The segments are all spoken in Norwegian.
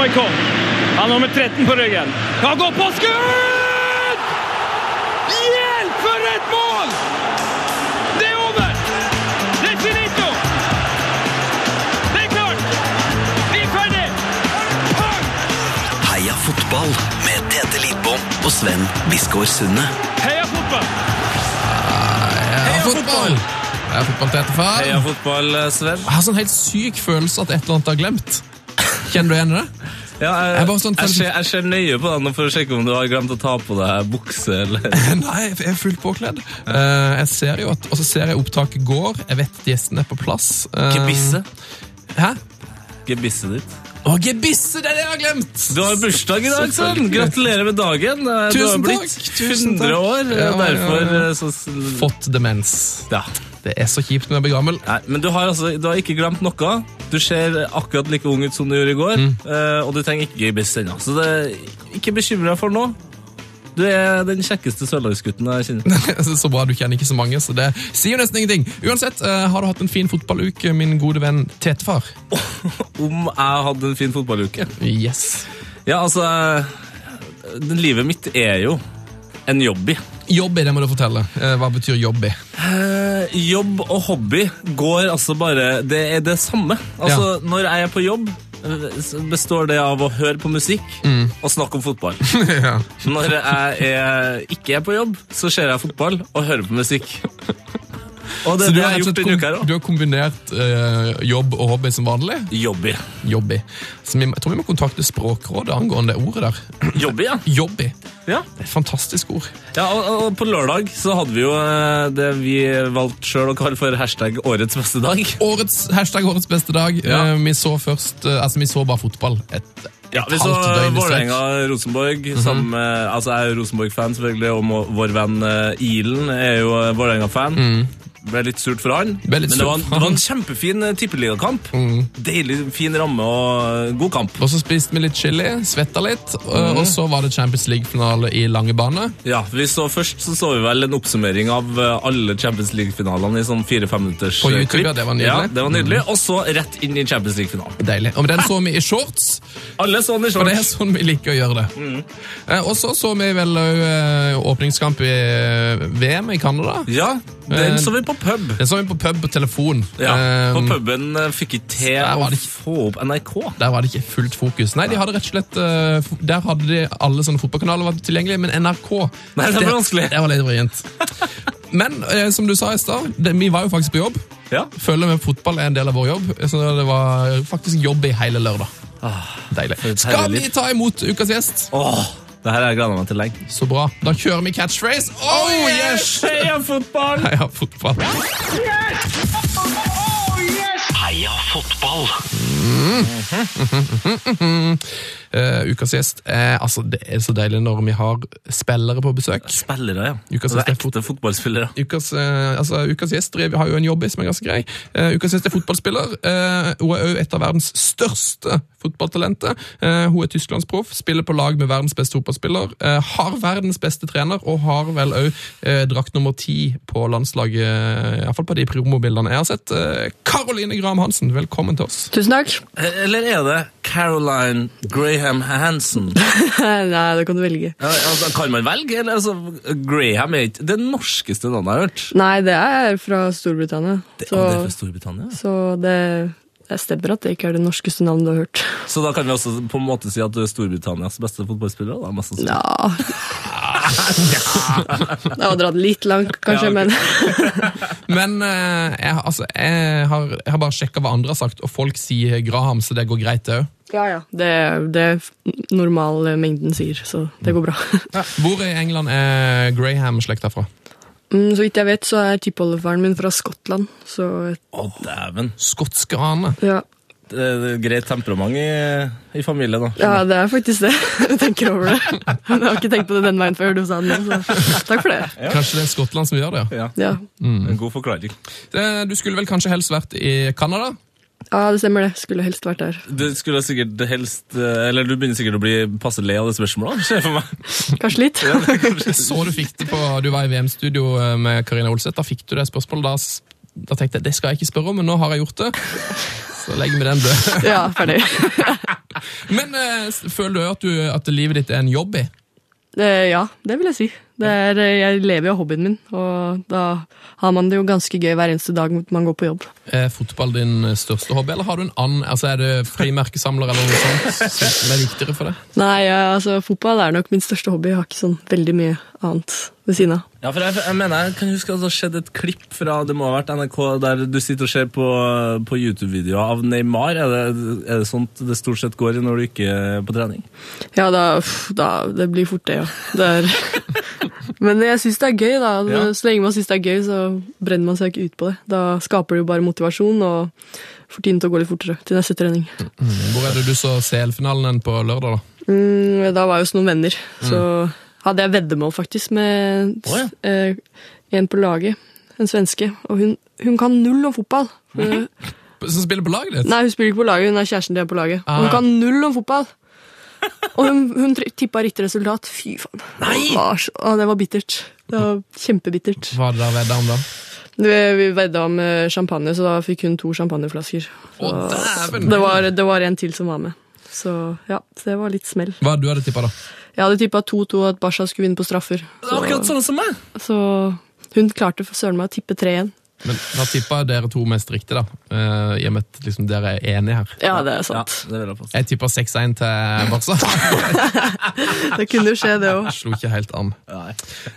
Maikon. Han har nummer 13 på ryggen. Kan gå på skudd! Hjelp, for et mål! Det er over! Det er finito! Det er klart! Vi er ferdig! Heia fotball med Tete Lidbom og Sven Biskår Sunde. Heia fotball! Heia fotball! Heia fotball, til far. Heia fotball, Sven. Jeg har sånn helt syk følelse at et eller annet har glemt. Kjenner du igjen i det? Ja, jeg, Jeg sånn- jeg, ser, jeg ser nøye på deg for å sjekke om du har glemt å ta på deg bukse. eller... Nei, jeg er fullt påkledd. Eh, jeg ser jo at, Og så ser jeg opptaket går. Jeg vet at gjestene er på plass. Eh, Gebisse. Hæ? Gebisset ditt. Å, gebisse! Det er det jeg har glemt! Du har bursdag i dag, sånn. Gratulerer med dagen. Du har Tusen blitt takk, tusen 100 takk. år. Ja, ja, derfor ja. eh, så Fått demens. Ja. Det er så kjipt når jeg blir gammel. Nei, men du har, altså, du har ikke glemt noe. Du ser akkurat like ung ut som du gjorde i går, Mm. eh, og du trenger ikke gebiss ennå. Så det, ikke bekymre deg for noe. Du er den kjekkeste sørlandsgutten jeg kjenner. så bra, du kjenner ikke så mange, så det sier jo nesten ingenting. Uansett, eh, har du hatt en fin fotballuke, min gode venn Tetefar? Om jeg hadde en fin fotballuke. Yes. Ja, altså eh, Livet mitt er jo en jobby. Jobby, det må du fortelle. Eh, Hva betyr jobby? Eh, jobb og hobby går altså bare Det er det samme. Altså, Når jeg er på jobb, eh, består det av å høre på musikk og snakke om fotball. ja. Når jeg er, ikke er på jobb, så ser jeg fotball og hører på musikk. Og det Så du det har, gjort denne uka her du har kombinert eh, jobb og hobby som vanlig? Jobby. Jobby. Så vi, jeg tror vi må kontakte Språkrådet angående ordet der. Jobby, ja. Jobby. ja. Det er et fantastisk ord. ja og, og på lørdag så hadde vi jo eh, det vi valgte sjøl å kalle for hashtag årets beste dag. Årets, hashtag årets beste dag. Ja. Eh, vi så først eh, Altså, vi så bare fotball. Et, Ja, vi så halvt døgn. Vålerenga-Rosenborg. sammen med- altså Jeg er jo Rosenborg-fan, selvfølgelig, og vår venn eh, Ilen er jo eh, Vålerenga-fan. Ble litt surt for han, men det var, en, det var en kjempefin tippeligakamp. Mm. Deilig, fin ramme og eh, god kamp. Og så spiste vi litt chili, svetta litt, Mhm. og så var det Champions League-finale i lange bane. Ja, vi så Først så, så vi vel en oppsummering av eh, alle Champions League-finalene i sånn fire-fem minutters På eh, YouTube, klipp. ja, det var nydelig. Ja, det var nydelig. Og så rett inn i Champions League-finalen. Deilig. Og den så vi i shorts, Alle så den i shorts. og det er sånn vi liker å gjøre det. Eh, og så så vi vel òg åpningskamp i eh, VM i Canada. Ja, den så vi på pub. Den så vi på pub på telefon. Ja, På Eh, puben eh, fikk vi til å det få opp NRK. Der var det ikke fullt fokus. Nei, de hadde rett og slett eh, Der hadde de alle sånne fotballkanaler var tilgjengelige, men NRK Nei, det var vanskelig. Det var litt vrient. Men eh, som du sa i stad, vi var jo faktisk på jobb. Ja. Følger med fotball er en del av vår jobb, så det var faktisk jobb i hele lørdag. Deilig. Skal vi ta imot ukas gjest? Åh, det her har jeg gleda meg til lenge. Så bra. Da kjører vi catchphrase. Oh, yes! Heia fotball! Heia fotball. Heia fotball! Eh, ukas gjest er altså, Det er så deilig når vi har spillere på besøk. Spillere, ja. Ukas det er siste fot fotballspillere. Ukas, uh, altså, ukas gjest driver, har jo en jobb i som er ganske grei. Eh, ukas gjest er fotballspiller. Eh, hun er òg et av verdens største fotballtalenter. Eh, hun er tysklandsproff, spiller på lag med verdens beste fotballspiller. Eh, har verdens beste trener, og har vel òg eh, drakt nummer ti på landslaget, iallfall på de promobildene jeg har sett. Eh, Caroline Graham Hansen, velkommen til oss. Tusen takk. Eller er det Caroline Graham Hansen? Nei, det kan du velge. Ja, altså, kan man velge? Eller, altså, Graham er ikke det norskeste navnet jeg har hørt. Nei, det er fra Storbritannia. Det, Så, det er fra Storbritannia. så det, det stemmer at det ikke er det norskeste navnet du har hørt. Så da kan vi også på en måte si at du er Storbritannias beste fotballspiller? Da, mest. Ja Det var dratt litt langt, kanskje, Ja, okay. men Men eh, jeg, har- altså, jeg, har, jeg har bare sjekka hva andre har sagt, og folk sier Graham, så det går greit, det òg. Ja, ja. Det er det normalmengden sier, så det går bra. Hvor i England er Graham-slekta fra? Mm, Så vidt jeg vet, så er tippoldefaren min fra Skottland, så Å, dæven. Skotske hane. ja. Det er greit temperament i, i familien, da. ja, det er faktisk det. Jeg tenker over det. Jeg har ikke tenkt på det den veien før du sa det nå, så takk for det. Kanskje det er Skottland som gjør det? ja. Ja, Ja, En god forklaring. Det- Du skulle vel kanskje helst vært i Canada? Ja det stemmer det. Skulle helst vært der. Du skulle sikkert helst eh, Eller du begynner sikkert å bli passe lei av det spørsmålet, ser jeg for meg. Kanskje litt. Jeg så du fikk det på Du var i VM-studio eh, med Karina Olseth. Da fikk du det spørsmålet. Da, da tenkte jeg det skal jeg ikke spørre om, men nå har jeg gjort det. Så legger vi den død. Ja, ferdig. Men eh, føler du at, du at livet ditt er en jobb i? Ja, det vil jeg si. Det er, eh, jeg lever jo av hobbyen min, og da har man det jo ganske gøy hver eneste dag man går på jobb. Er fotball din eh, største hobby, eller har du en annen? Altså Er det frimerkesamler eller noe sånt som er viktigere for deg? Nei, altså fotball er nok min største hobby. Jeg har ikke sånn veldig mye annet ved siden av. Ja, for jeg, jeg mener, jeg kan huske at det har skjedd et klipp fra det må ha vært NRK, der du sitter og ser på, på YouTube-videoer av Neymar. Er det, er det sånt det stort sett går i når du ikke er på trening? Ja, da, da Det blir fort det, ja. Det er, men jeg syns det er gøy, da. Ja. Så lenge man syns det er gøy, så brenner man seg ikke ut på det. Da skaper det jo bare motivasjon og får tiden til å gå litt fortere til neste trening. Hvor er det du så CL-finalen på lørdag, da? Mm, da var jeg hos noen venner, så hadde jeg veddemål faktisk med oh, ja. eh, en på laget, en svenske, og hun, hun kan null om fotball. Som spiller på laget ditt? Nei, hun spiller ikke på laget, hun er kjæresten til på laget. Ah. Hun kan null om fotball. Og hun, hun tippa riktig resultat. Fy faen. Nei! Det var, å, det var bittert. Det var kjempebittert. Hva det dere vedda om da? Vi, vedda om champagne, så da fikk hun to champagneflasker. Så, Å, det, var, det var en til som var med. Så ja, det var litt smell. Hva du hadde tippa, da? Jeg hadde tippa 2-2 at Basha skulle vinne på straffer. Det er akkurat sånn som meg! så hun klarte for søren meg å tippe 3-1. Men Da tippa dere to mest riktig, da. eh, I og med at liksom, dere er enige her. Ja, det er Ja, sant. det vil jeg. Jeg tippa 6-1 til Barca. Det kunne jo skje, det òg. Slo ikke helt an.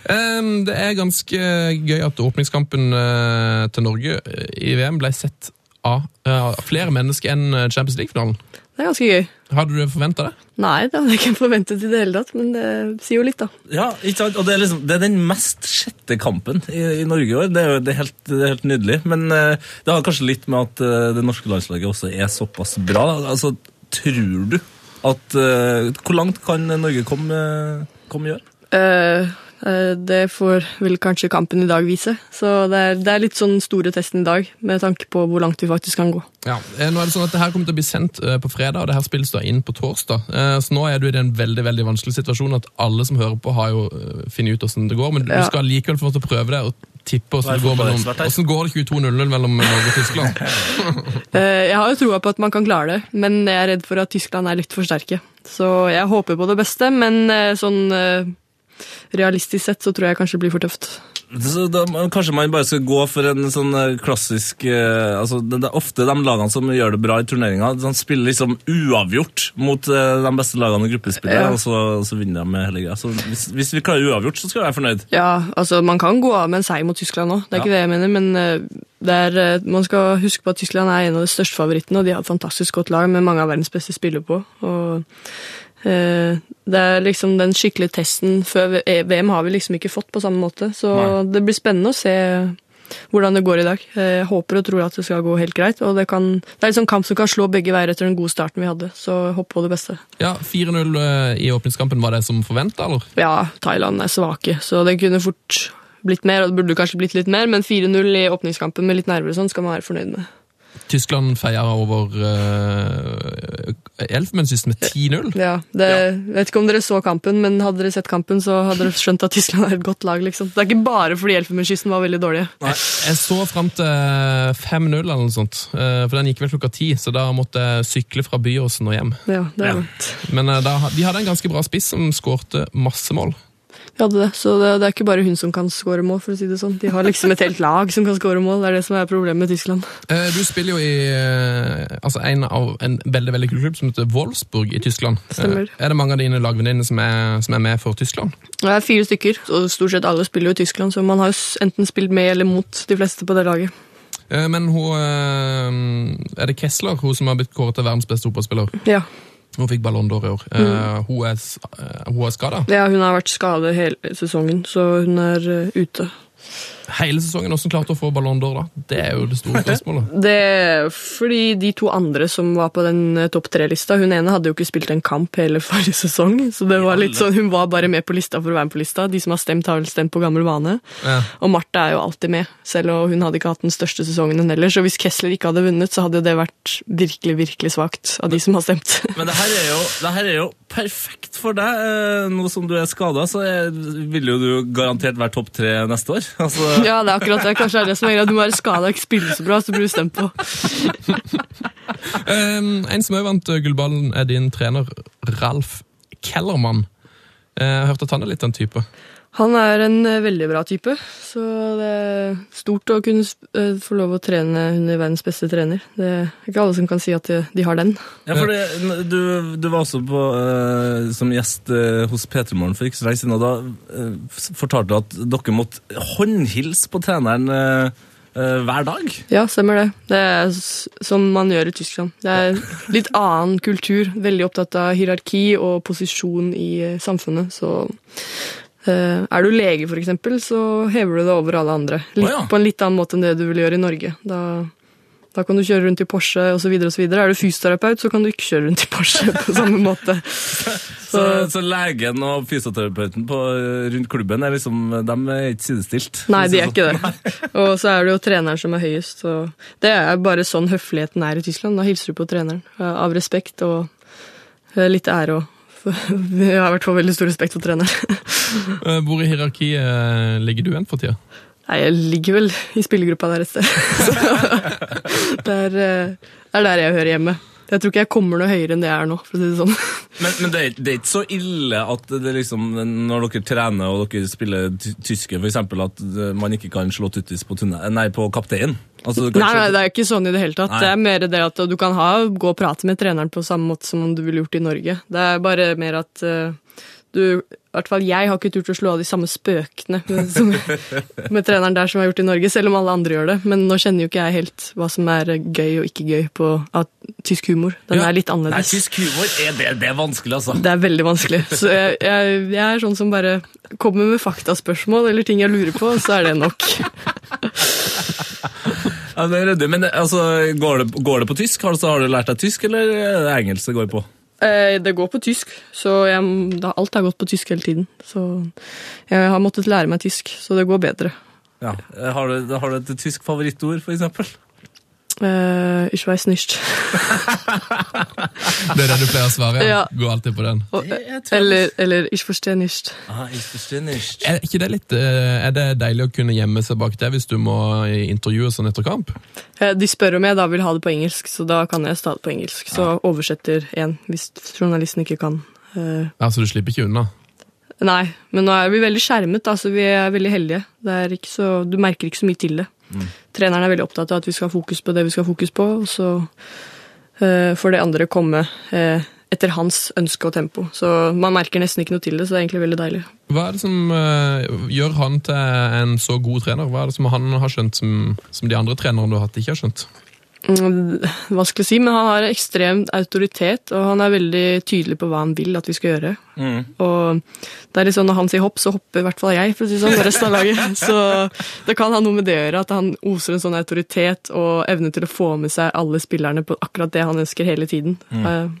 Um, det er ganske gøy at åpningskampen eh, til Norge eh, i VM ble sett av uh, flere mennesker enn Champions League-finalen. Det er ganske gøy. Hadde du forventa det? Nei, det hadde jeg ikke forventet i det hele tatt, men det sier jo litt, da. Ja, ikke sant? Og det er, liksom, det er den mest sjette kampen i, i Norge i år. Det er jo det er helt, det er helt nydelig. Men uh, det har kanskje litt med at uh, det norske landslaget også er såpass bra. Altså, tror du at uh, Hvor langt kan Norge komme, komme i år? Eh, det får vel kanskje kampen i dag vise. Så det er, det er litt sånn store testen i dag, med tanke på hvor langt vi faktisk kan gå. Ja, eh, nå er det sånn at det her kommer til å bli sendt eh, på fredag, og det her spilles da inn på torsdag. Eh, Så nå er du i den veldig veldig vanskelige situasjonen at alle som hører på, har jo eh, funnet ut hvordan det går, men du Ja. skal likevel få lov til å prøve det og tippe hvordan det går mellom. Hvordan går det 22-0 mellom Norge og Tyskland? Eh, jeg har jo troa på at man kan klare det, men jeg er redd for at Tyskland er litt for sterke. Så jeg håper på det beste, men eh, sånn eh, realistisk sett så tror jeg kanskje det blir for tøft. Så da, kanskje man bare skal gå for en sånn eh, klassisk eh, altså det, det er Ofte de lagene som gjør det bra i turneringa, de spiller liksom uavgjort mot eh, de beste lagene i gruppespillet, Ja. og så, så vinner de med hele greia. Så hvis, hvis vi klarer uavgjort, så skal jeg være fornøyd. Ja, altså Man kan gå av med en seier mot Tyskland òg, det er ikke det jeg mener. Men eh, er, eh, man skal huske på at Tyskland er en av de største favorittene, og de har et fantastisk godt lag med mange av verdens beste spillere på. og Det er liksom den skikkelige testen før eh, VM har vi liksom ikke fått på samme måte. Så Nei. det blir spennende å se hvordan det går i dag. Eh, Jeg håper og tror at det skal gå helt greit. og Det, kan, det er en sånn kamp som kan slå begge veier etter den gode starten vi hadde. Så hopp på det beste. Ja, 4-0 eh, i åpningskampen, var det som forventa, eller? Ja, Thailand er svake, så det kunne fort blitt mer, og det burde kanskje blitt litt mer, men 4-0 i åpningskampen med litt nerver og sånn skal man være fornøyd med. Tyskland feia over Elfenbenskysten med 10-0. Ja, det, jeg vet ikke om dere så kampen, men hadde dere sett kampen, så hadde dere skjønt at Tyskland er et godt lag. liksom. Det er ikke bare fordi Elfenbenskysten var veldig dårlige. Jeg så fram til 5-0 eller noe sånt, eh, for den gikk vel klokka ti, så da måtte jeg sykle fra Byåsen og hjem. Ja, det er Ja. Men eh, da, de hadde en ganske bra spiss som skårte masse mål. Vi hadde det, så det, det er ikke bare hun som kan skåre mål, for å si det sånn. De har liksom et helt lag som kan skåre mål. Det er det som er problemet med Tyskland. Eh, Du spiller jo i eh, altså en av en veldig veldig kul klubb som heter Wolfsburg i Tyskland. Stemmer. Eh, Er det mange av dine lagvenninner som, er- som er med for Tyskland? Det er fire stykker, og stort sett alle spiller jo i Tyskland, så man har jo enten spilt med eller mot de fleste på det laget. Men hun Er det Kessler, hun som har blitt kåret til verdens beste fotballspiller? Ja, Hun fikk Ballon d'Or i år. Eh, Hun er, s- eh, hun er skada ja hun har vært skadet hele sesongen, så hun er uh, ute. Hele sesongen. Hvordan klarte å få Ballon d'Or, da? Det er jo det store spørsmålet. Det er fordi de to andre som var på den eh, topp tre-lista Hun ene hadde jo ikke spilt en kamp hele forrige sesong, så det var litt sånn, hun var bare med på lista for å være med på lista. De som har stemt, har vel stemt på gammel vane. Ja. Og Martha er jo alltid med, selv om hun hadde ikke hatt den største sesongen hun heller. Så hvis Kessler ikke hadde vunnet, så hadde det vært virkelig, virkelig svakt av de som har stemt. Men det her er jo, det her er jo perfekt for deg. Eh, Nå som du er skada, så ville vil jo du garantert være topp tre neste år. Altså, Ja, det er akkurat det. Kanskje det er det som er greia. Du må være skada og ikke spille så bra, så blir du stemt på. Um, en som også vant uh, gullballen, er din trener Ralf Kellermann. Eh, Jeg har hørt at han er litt den type. Han er en eh, veldig bra type, så det er stort å kunne eh, få lov å trene under verdens beste trener. Det er ikke alle som kan si at de, har den. Ja, for det, du, du var også på, eh, som gjest eh, hos P3 Morgen for ikke så lenge siden, og da eh, fortalte du at dere måtte håndhilse på treneren eh, hver dag. Ja, stemmer det. Det er sånn som man gjør i Tyskland. Det er litt annen kultur. Veldig opptatt av hierarki og posisjon i samfunnet. Så er du lege, eksempel, så hever du det over alle andre. Litt, oh, ja. På en litt annen måte enn det du vil gjøre i Norge. Da, da kan du kjøre rundt i Porsche osv. Er du fysioterapeut, så kan du ikke kjøre rundt i Porsche på samme måte. Så, så legen og fysioterapeuten på, eh, rundt klubben er liksom, de er ikke sidestilt? Nei, de er ikke det. Og så er det jo treneren som er høyest. Det er bare sånn høfligheten er i Tyskland. Da hilser du på treneren eh, av respekt og eh, litt ære. Og vi har i hvert fall veldig stor respekt for treneren. Eh, Hvor i hierarkiet eh, ligger du igjen for tida? Nei, jeg ligger vel i spillergruppa der et sted. Så det er, eh, det er der jeg hører hjemme. Jeg tror ikke jeg kommer noe høyere enn det jeg er nå, for å si det sånn. Men, men det, er, det er ikke så ille at det liksom, når dere trener og dere spiller tyske, eksempel, at man ikke kan slå tuttis på, tunne, nei, på kapteinen? Altså, Nei, nei, det er ikke sånn i det hele tatt. Nei. Det er mer det at du kan ha, gå og prate med treneren på samme måte som om du ville gjort i Norge. Det er bare mer at uh, du I hvert fall jeg har ikke turt å slå av de samme spøkene med, som, med treneren der som jeg har gjort i Norge, selv om alle andre gjør det. Men nå kjenner jo ikke jeg helt hva som er gøy og ikke gøy på at, tysk humor. Den Ja. er litt Nei, annerledes. tysk humor er, det, det er vanskelig, altså. Det er veldig vanskelig. Så jeg, jeg, jeg er sånn som bare kommer med faktaspørsmål eller ting jeg lurer på, så er det nok. Ja, det er ryddig. Men altså, går, det, går det på tysk? Altså, har du lært deg tysk, eller er det engelsk det går på? Eh, Det går på tysk, så jeg, da, alt har gått på tysk hele tiden. Så jeg har måttet lære meg tysk, så det går bedre. Ja. Har, du, har du et tysk favorittord, for eksempel? Eh, ich weiß nicht. Det er det du pleier å svare? Ja. Går alltid på den. Og, tror- eller, eller ich verstehe nicht. Ah, ich verstehe nicht. Er ikke det litt eh, Er det deilig å kunne gjemme seg bak det hvis du må intervjue sånn etter kamp? Eh, De spør om jeg da vil ha det på engelsk, så da kan jeg ta det på engelsk. Så oversetter en, hvis journalisten ikke kan. Så Altså, du slipper ikke unna? Nei, men nå er vi veldig skjermet, da, så vi er veldig heldige. Det er ikke så, du merker ikke så mye til det. Treneren er veldig opptatt av at vi skal ha fokus på det vi skal ha fokus på, og så eh, får det andre komme eh, etter hans ønske og tempo. Så man merker nesten ikke noe til det, så det er egentlig veldig deilig. Hva er det som eh, gjør han til en så god trener? Hva er det som han har skjønt som, som de andre trenerne du har hatt, ikke har skjønt? Mm, Vanskelig å si, men han har ekstremt autoritet, og han er veldig tydelig på hva han vil at vi skal gjøre. Mm. Og det er litt sånn Når han sier hopp, så hopper i hvert fall jeg, for å si sånn, resten av laget. Så det kan ha noe med det å gjøre, at han oser en sånn autoritet og evne til å få med seg alle spillerne på akkurat det han ønsker hele tiden. Mm.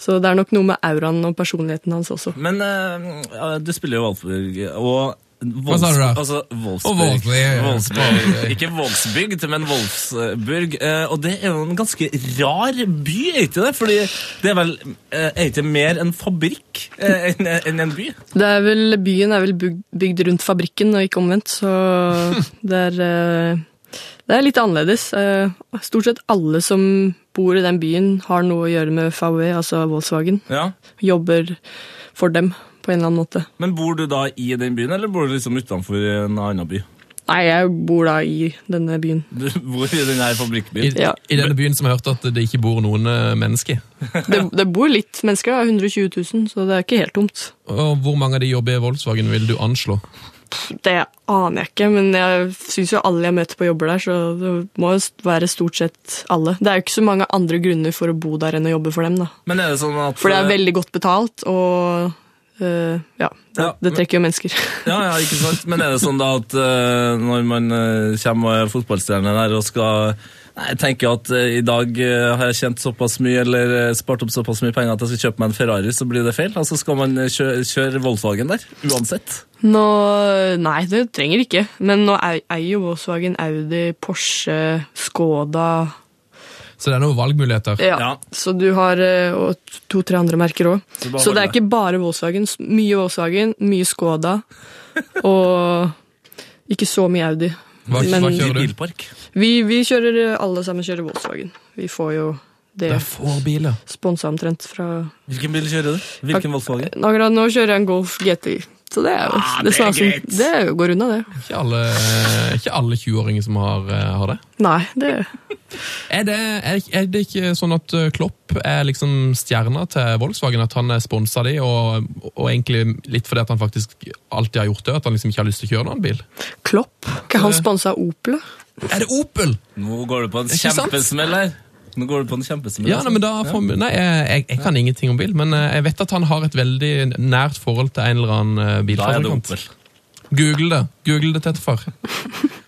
Så det er nok noe med auraen og personligheten hans også. Men uh, du spiller jo Wolfsburg, og Hva sa du da? Altså, Wolfsburg. Og Wolfsburg. Wolfsburg. Ikke Wolfsbygd, men Wolfsburg. Eh, og det er jo en ganske rar by, er ikke det? Fordi det er vel eh, Er ikke mer en fabrikk eh, enn en by? Det er vel, byen er vel bygd, rundt fabrikken og ikke omvendt, så det er, det er litt annerledes. Stort sett alle som bor i den byen har noe å gjøre med VW, altså Volkswagen. Ja. Jobber for dem på en eller annen måte. Men bor du da i den byen, eller bor du liksom utenfor en annen by? Nei, jeg bor da i denne byen. Du bor i denne fabrikkbyen? I? Ja. I denne byen som har hørt at det ikke bor noen eh, mennesker. Det, det bor litt mennesker, da, 120 000, så det er ikke helt tomt. Og Hvor mange av de jobber i Volkswagen, vil du anslå? Det aner jeg ikke, men jeg syns jo alle jeg møter på jobber der, så det må jo være stort sett alle. Det er jo ikke så mange andre grunner for å bo der enn å jobbe for dem, da. Men er det sånn at For det er veldig godt betalt, og øh, ja, det, Ja, det trekker jo mennesker. Ja, ja, ikke sant? Men er det sånn da at uh, når man uh, kommer og er fotballstjerne der og skal Nei, jeg tenker at i dag har jeg tjent såpass mye eller spart opp såpass mye penger at jeg skal kjøpe meg en Ferrari, så blir det feil? Altså skal man eh, kjøre, Volkswagen der, uansett? Nå, nei, det trenger ikke. Men nå ei- eier jo Volkswagen Audi, Porsche, Skoda Så det er noen valgmuligheter. ja. Ja. Så du har øh, og to-tre andre merker òg. Så Så det er ikke bare Volkswagen. Mye Volkswagen, mye Skoda, og ikke så mye Audi. Hva, Men- hva kjører du? bilpark. Vi, vi kjører, alle sammen kjører Volkswagen. Vi får jo det Det er få biler. sponsa omtrent fra Hvilken bil kjører du? Hvilken Volkswagen? Akkurat nå kjører jeg en Golf GTI. Så det er Ah, det, det er som, det går unna, det. Ikke alle, alle 20-åringer som har, eh, har det. Nei, det Er det, er, er det ikke sånn at eh, Klopp er liksom stjerna til Volkswagen? At han er sponsa de, og, og egentlig litt fordi at han faktisk alltid har gjort det? At han liksom ikke har lyst til å kjøre noen bil? Klopp. Ikke han sponsa Opel, da? Er det Opel?! Nå går du på en kjempesmell her. Nå går du på en kjempesmell. Ja, nei, men da får, nei, jeg, jeg, jeg kan ingenting om bil, men eh, jeg vet at han har et veldig nært forhold til en eller annen eh, bilfabrikant. Google det. Google det, Tettefar.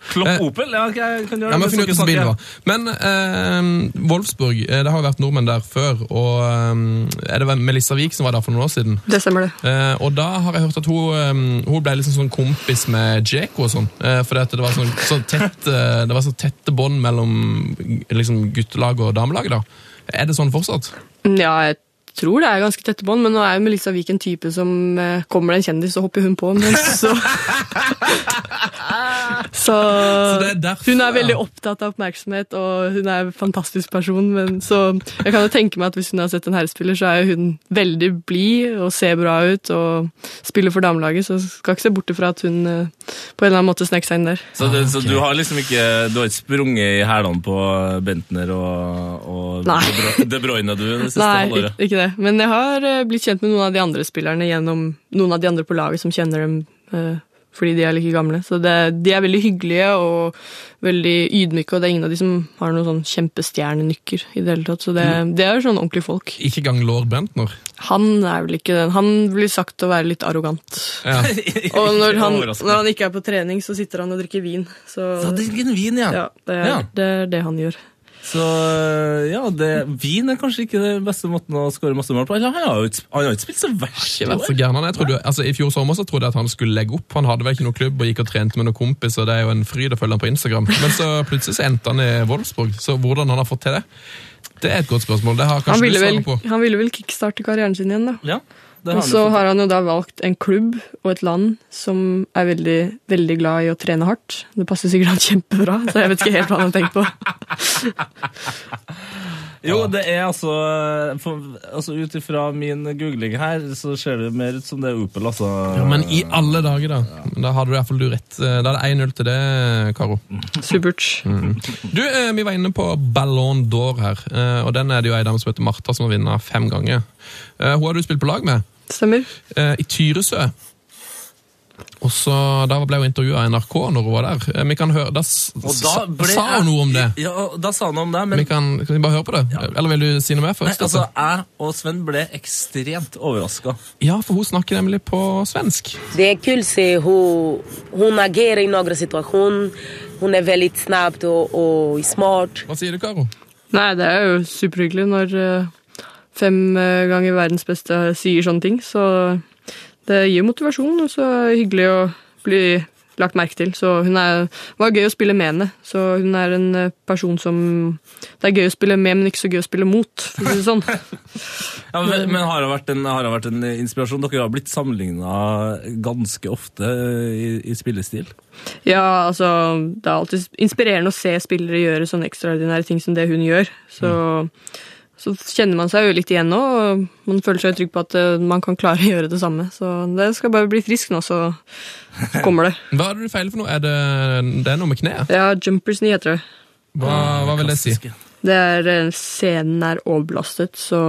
Klopp Eh, Opel? Ja, jeg kan gjøre Ja, det. men finne ut hvilken bil det var. Men eh, Wolfsburg, eh, det har jo vært nordmenn der før, og eh, er det Melissa Wiik som var der for noen år siden? Det stemmer, det. Eh, og da har jeg hørt at hun, eh, hun ble liksom sånn kompis med Djeko og sånn. Eh, fordi at det var sånn, sånn tett, det var så tette bånd mellom liksom, guttelaget og damelaget. da. Er det sånn fortsatt? Ja, jeg tror det er ganske tette bånd, men nå er jo Melissa Wiik en type som eh, kommer det en kjendis, så hopper hun på. Men så Så, så er derfor, hun er veldig opptatt av oppmerksomhet, og hun er en fantastisk person. Men, så jeg kan jo tenke meg at hvis hun har sett en herrespiller, så er hun veldig blid og ser bra ut og spiller for damelaget, så skal ikke se bort ifra at hun eh, på en eller annen måte snek seg inn der. Så, det, så Ah, du har liksom ikke Du har ikke sprunget i hælene på Bentner og, og Nei. De Bru- De Bruyne du det siste Nei, halvåret? ikke, ikke det. Men jeg har eh, blitt kjent med noen av de andre spillerne gjennom noen av de andre på laget som kjenner dem eh, fordi de er like gamle. Så det, de er veldig hyggelige og veldig ydmyke, og det er ingen av de som har noen sånn kjempestjernenykker i det hele tatt. Så det, det er sånn ordentlige folk. Ikke gang lord Bentner. Han er vel ikke den. Han blir sagt å være litt arrogant. Ja. Og når han, når han ikke er på trening, så sitter han og drikker vin. Så Så drikker er vin, ja. ja, det er, Ja. det er det han gjør. Så ja, det, vin er kanskje ikke den beste måten å skåre masse mål på. Eller han har jo ikke, spilt så verst. Jeg trodde, altså, I fjor sommer så trodde jeg at han skulle legge opp. Han hadde vel ikke noen klubb og gikk og trente med noen kompis, og det er jo en fryd å følge han på Instagram. Men så plutselig så endte han i Wolfsburg. Så hvordan han har fått til det, det er et godt spørsmål. Det har kanskje vel, til på. han ville vel kickstarte karrieren sin igjen, da. Ja, Og så har han jo da valgt en klubb og et land som er veldig, veldig glad i å trene hardt. Det passer sikkert han kjempebra, så jeg vet ikke helt hva han har tenkt på. Jo, det er altså, for, altså Ut ifra min googling her, så ser det mer ut som det er Opel, altså. Ja, men i alle dager, da. Ja. Da hadde du i hvert fall du rett. Da er det 1-0 til det, Karo. Supert. Du, eh, Vi var inne på Ballon d'Or her, eh, og den er det jo ei dame som heter Martha som har vunnet fem ganger. Eh, Hun har du spilt på lag med Stemmer. eh, i Tyresø. Og så, Da ble hun intervjua av NRK når hun var der. Eh, Vi kan høre, Da, da ble sa hun noe om det. Ja, da sa hun noe om det, men Vi kan, kan vi bare høre på det? Eller vil du si noe mer først? Nei, altså? jeg og Sven ble ekstremt overraska. Ja, for hun snakker nemlig på svensk. Det er kult å se hun agerer agerar i noen situasjoner. Hun er veldig snabb og, og, smart. Hva sier du, Karo? Nei, det er jo superhyggelig når eh, fem eh, ganger verdens beste sier sånne ting, så det gir motivasjon, og så er det hyggelig å bli lagt merke til. Så hun er, var gøy å spille med henne, så hun er en eh, person som Det er gøy å spille med, men ikke så gøy å spille mot, for å si det sånn. Ja, men, men har det vært en, det vært en inspirasjon? Dere har blitt sammenligna ganske ofte i, i spillestil. Ja, altså, det er alltid inspirerende å se spillere gjøre sånne ekstraordinære ting som det hun gjør. Så, så kjenner man seg jo litt igjen nå, og man føler seg trygg på at eh, man kan klare å gjøre det samme. Så det skal bare bli frisk nå, så kommer det. Hva er det du feiler for noe? Er det, det er noe med kneet? Ja, jumpers knee heter det. Hva, hva vil det si? Det er eh, Scenen er overbelastet, så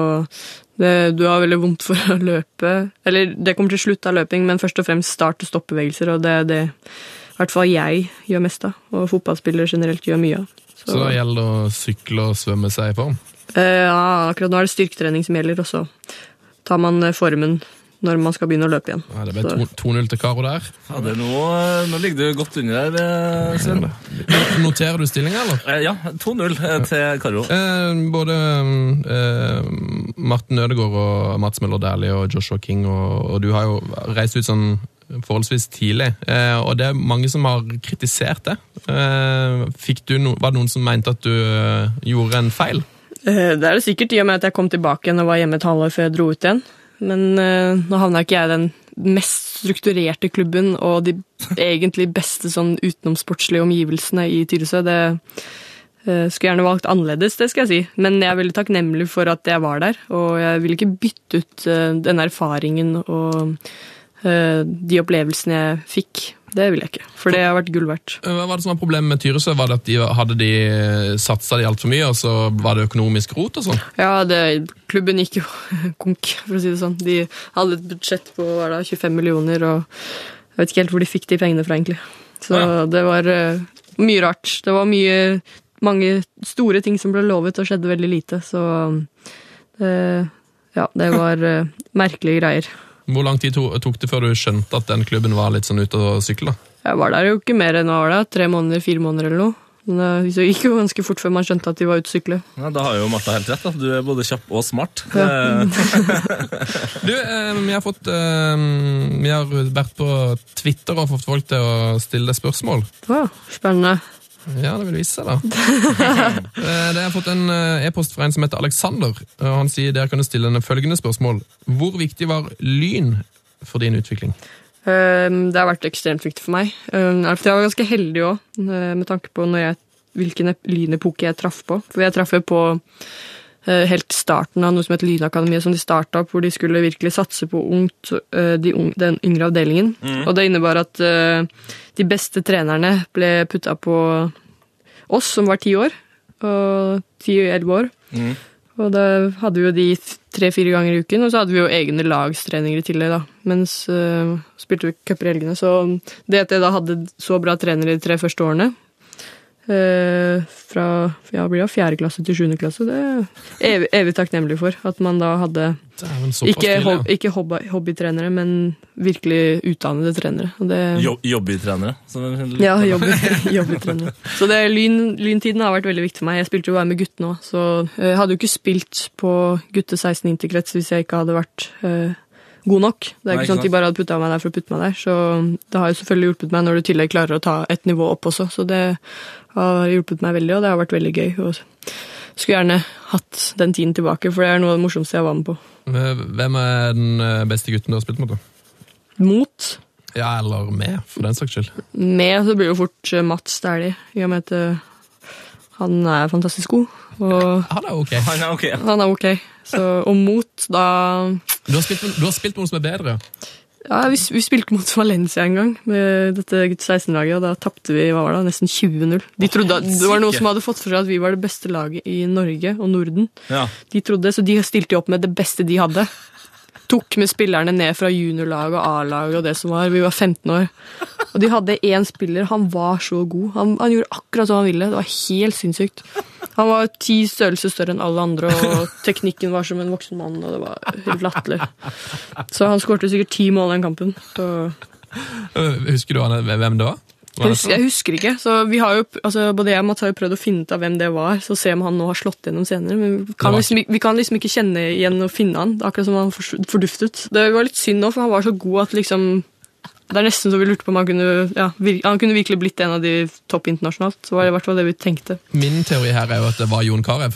det, du har veldig vondt for å løpe. Eller det kommer til slutt av løping, men først og fremst start- og stoppbevegelser, og det er det i hvert fall jeg gjør mest av, og fotballspillere generelt gjør mye av. Så da gjelder det å sykle og svømme seg i form? Eh, ja, akkurat nå er det styrketrening som gjelder, og så tar man eh, formen når man skal begynne å løpe igjen. Ja, det ble 2-0 til Karo der. Ja, det er nå, nå ligger du godt under der, eh, Sven. Noterer du stillinga, eller? Eh, Ja, 2-0 eh, til Karo. Eh, både eh, Martin Ødegaard og Mats Møller Dæhlie og Joshua King og, og du har jo reist ut sånn forholdsvis tidlig, eh, og det er mange som har kritisert det. Eh, fikk du no, var det noen som mente at du eh, gjorde en feil? Eh, det er det sikkert, i og med at jeg kom tilbake igjen og var hjemme et halvår før jeg dro ut igjen. Men uh, nå havna ikke jeg i den mest strukturerte klubben og de egentlig beste sånn utenomsportslige omgivelsene i Tyresø. Det, uh, skulle gjerne valgt annerledes, det skal jeg si. Men jeg er veldig takknemlig for at jeg var der, og jeg vil ikke bytte ut uh, den erfaringen og de opplevelsene jeg fikk. Det vil jeg ikke, for det har vært gull verdt. Hva var det som var problemet med Tyresø? Var det at de hadde de satsa de altfor mye, og så var det økonomisk rot og sånn? Ja, det, klubben gikk jo konk, for å si det sånn. De hadde et budsjett på da, 25 millioner, og jeg vet ikke helt hvor de fikk de pengene fra, egentlig. Så Ja. det var uh, mye rart. Det var mye, mange store ting som ble lovet, og skjedde veldig lite, så uh, ja, det var uh, merkelige greier. Hvor lang tid tok det før du skjønte at den klubben var litt sånn ute å sykle? Jeg var der jo ikke mer enn hva var det, tre måneder, fire måneder eller noe. Men eh, det gikk jo ganske fort før man skjønte at de var ute å sykle. Ja, da har jo Martha helt rett. Da. Du er både kjapp og smart. Ja. Du, eh, vi har fått eh, Vi har vært på Twitter og fått folk til å stille deg spørsmål. Å, spennende. Ja, det vil vise seg, da. Eh, det har fått en eh, e-post fra en som heter Alexander. og Han sier der kan du stille henne følgende spørsmål. Hvor viktig var Lyn for din utvikling? Um, Det har vært ekstremt viktig for meg. Um, Jeg var ganske heldig òg, med tanke på jeg, hvilken ep- lynepoke jeg traff på. For jeg traff jo på eh, helt starten av noe som het Lynakademiet, som de starta opp, hvor de skulle virkelig satse på ungt, eh, de unge, den yngre avdelingen. Og det innebar at eh, de beste trenerne ble putta på oss, som var ti år, og ti-elleve år. Mm. Og da hadde vi jo de tre-fire ganger i uken, og så hadde vi jo egne lagstreninger i tillegg, da. Mens uh, spilte vi cuper i helgene. Så det at jeg da hadde så bra trenere de tre første årene, eh, fra ja, blir det fjerde klasse til sjuende klasse, det er evig, evig takknemlig for. At man da hadde ikke, hob, ikke hobby, hobbytrenere, men virkelig utdannede trenere. Det, jo, Jobbytrenere. ja, jobby, jobbytrenere. Så det, lyn, lyntiden har vært veldig viktig for meg. Jeg spilte jo bare med guttene òg, så jeg hadde jo ikke spilt på gutte 16 interkrets hvis jeg ikke hadde vært eh, god nok. Det er Nei, ikke ikke sånn at de bare hadde putta meg der for å putte meg der. Så det har jo selvfølgelig hjulpet meg når du i tillegg klarer å ta et nivå opp også. Så det har hjulpet meg veldig, og det har vært veldig gøy. Og skulle gjerne hatt den tiden tilbake, for det er noe av det morsomste jeg var med på. Hvem er den eh, beste gutten du har spilt mot? da? Mot Ja, eller med, for den saks skyld. med så blir det jo fort eh, Mats Dæhlie, i og med at eh, han er fantastisk god. Og Han er ok. Han er ok. han er ok. Så, og mot, da Du har spilt, du har spilt noen som er bedre. Ja, vi, vi spilte mot Valencia en gang med dette gutt 16-laget, og da tapte vi hva var det, nesten 20-0. De trodde at Det var noen som hadde fått for seg at vi var det beste laget i Norge og Norden. Ja. De trodde, Så de stilte jo opp med det beste de hadde. Tok med spillerne ned fra juniorlag og A-lag og det som var. Vi var 15 år. Og de hadde én spiller, han var så god. Han, han gjorde akkurat som han ville. Det var helt sinnssykt. Han var ti størrelser større enn alle andre, og teknikken var som en voksen mann. og det var helt latterlig. Så han skårte sikkert ti mål den kampen. Så Husker du hvem det var? Jeg, husker, jeg husker ikke. så vi har jo, altså Både jeg og Mats har jo prøvd å finne ut av hvem det var, så se om han nå har slått gjennom senere. Men vi kan, liksom, vi kan liksom ikke kjenne igjen og finne han. Det akkurat som han forduftet. Det var litt synd nå, for han var så god at liksom Det er nesten så vi lurte på om han kunne ja, vir, Han kunne virkelig blitt en av de topp internasjonalt. Så var det i hvert fall det vi tenkte. Min teori her er jo at det var Jon Carew.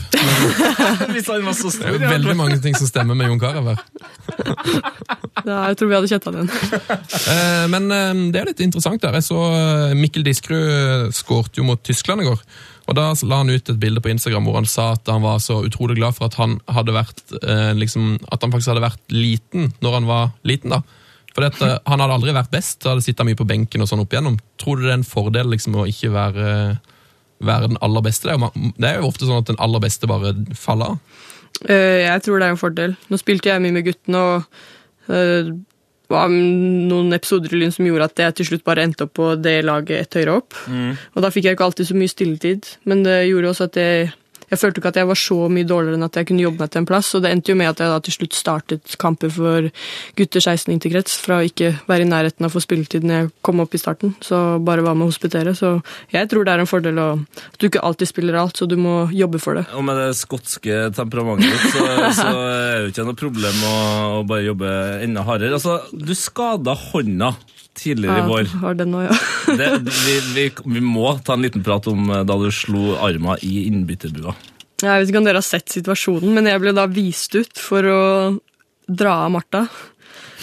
Hvis han var så Det er jo veldig mange ting som stemmer med Jon Carew her. Ja, jeg tror vi hadde kjetta den. Eh, Men eh, det er litt interessant der. Jeg så eh, Mikkel Diskerud skårte jo mot Tyskland i går. Og Da la han ut et bilde på Instagram hvor han sa at han var så utrolig glad for at han hadde vært eh, liksom, at han faktisk hadde vært liten når han var liten. da. For dette, Han hadde aldri vært best, hadde sittet mye på benken og sånn opp igjennom. Tror du det er en fordel liksom, å ikke være, være den aller beste? Det er, jo, det er jo ofte sånn at den aller beste bare faller av. Eh, Jeg tror det er en fordel. Nå spilte jeg mye med guttene, og eh, det var noen episoder i Lyn som gjorde at jeg til slutt bare endte opp på det laget ett høyere opp. Og da fikk jeg ikke alltid så mye stilletid, men det gjorde også at jeg jeg følte ikke at jeg var så mye dårligere enn at jeg kunne jobbe meg til en plass, og det endte jo med at jeg da til slutt startet kamper for gutter 16 interkrets, fra å ikke være i nærheten av å få spilletid når jeg kom opp i starten, så bare var med å hospitere. Så jeg tror det er en fordel å, at du ikke alltid spiller alt, så du må jobbe for det. Og med det skotske temperamentet ditt, så, så er det jo ikke noe problem å, å bare jobbe enda hardere. Altså, du skada hånda tidligere i vår. har den også, ja. Det, vi, vi, vi må ta en liten prat om eh, da du slo arma i innbytterbua. Jeg vet ikke om dere har sett situasjonen, men jeg ble da vist ut for å dra av Martha.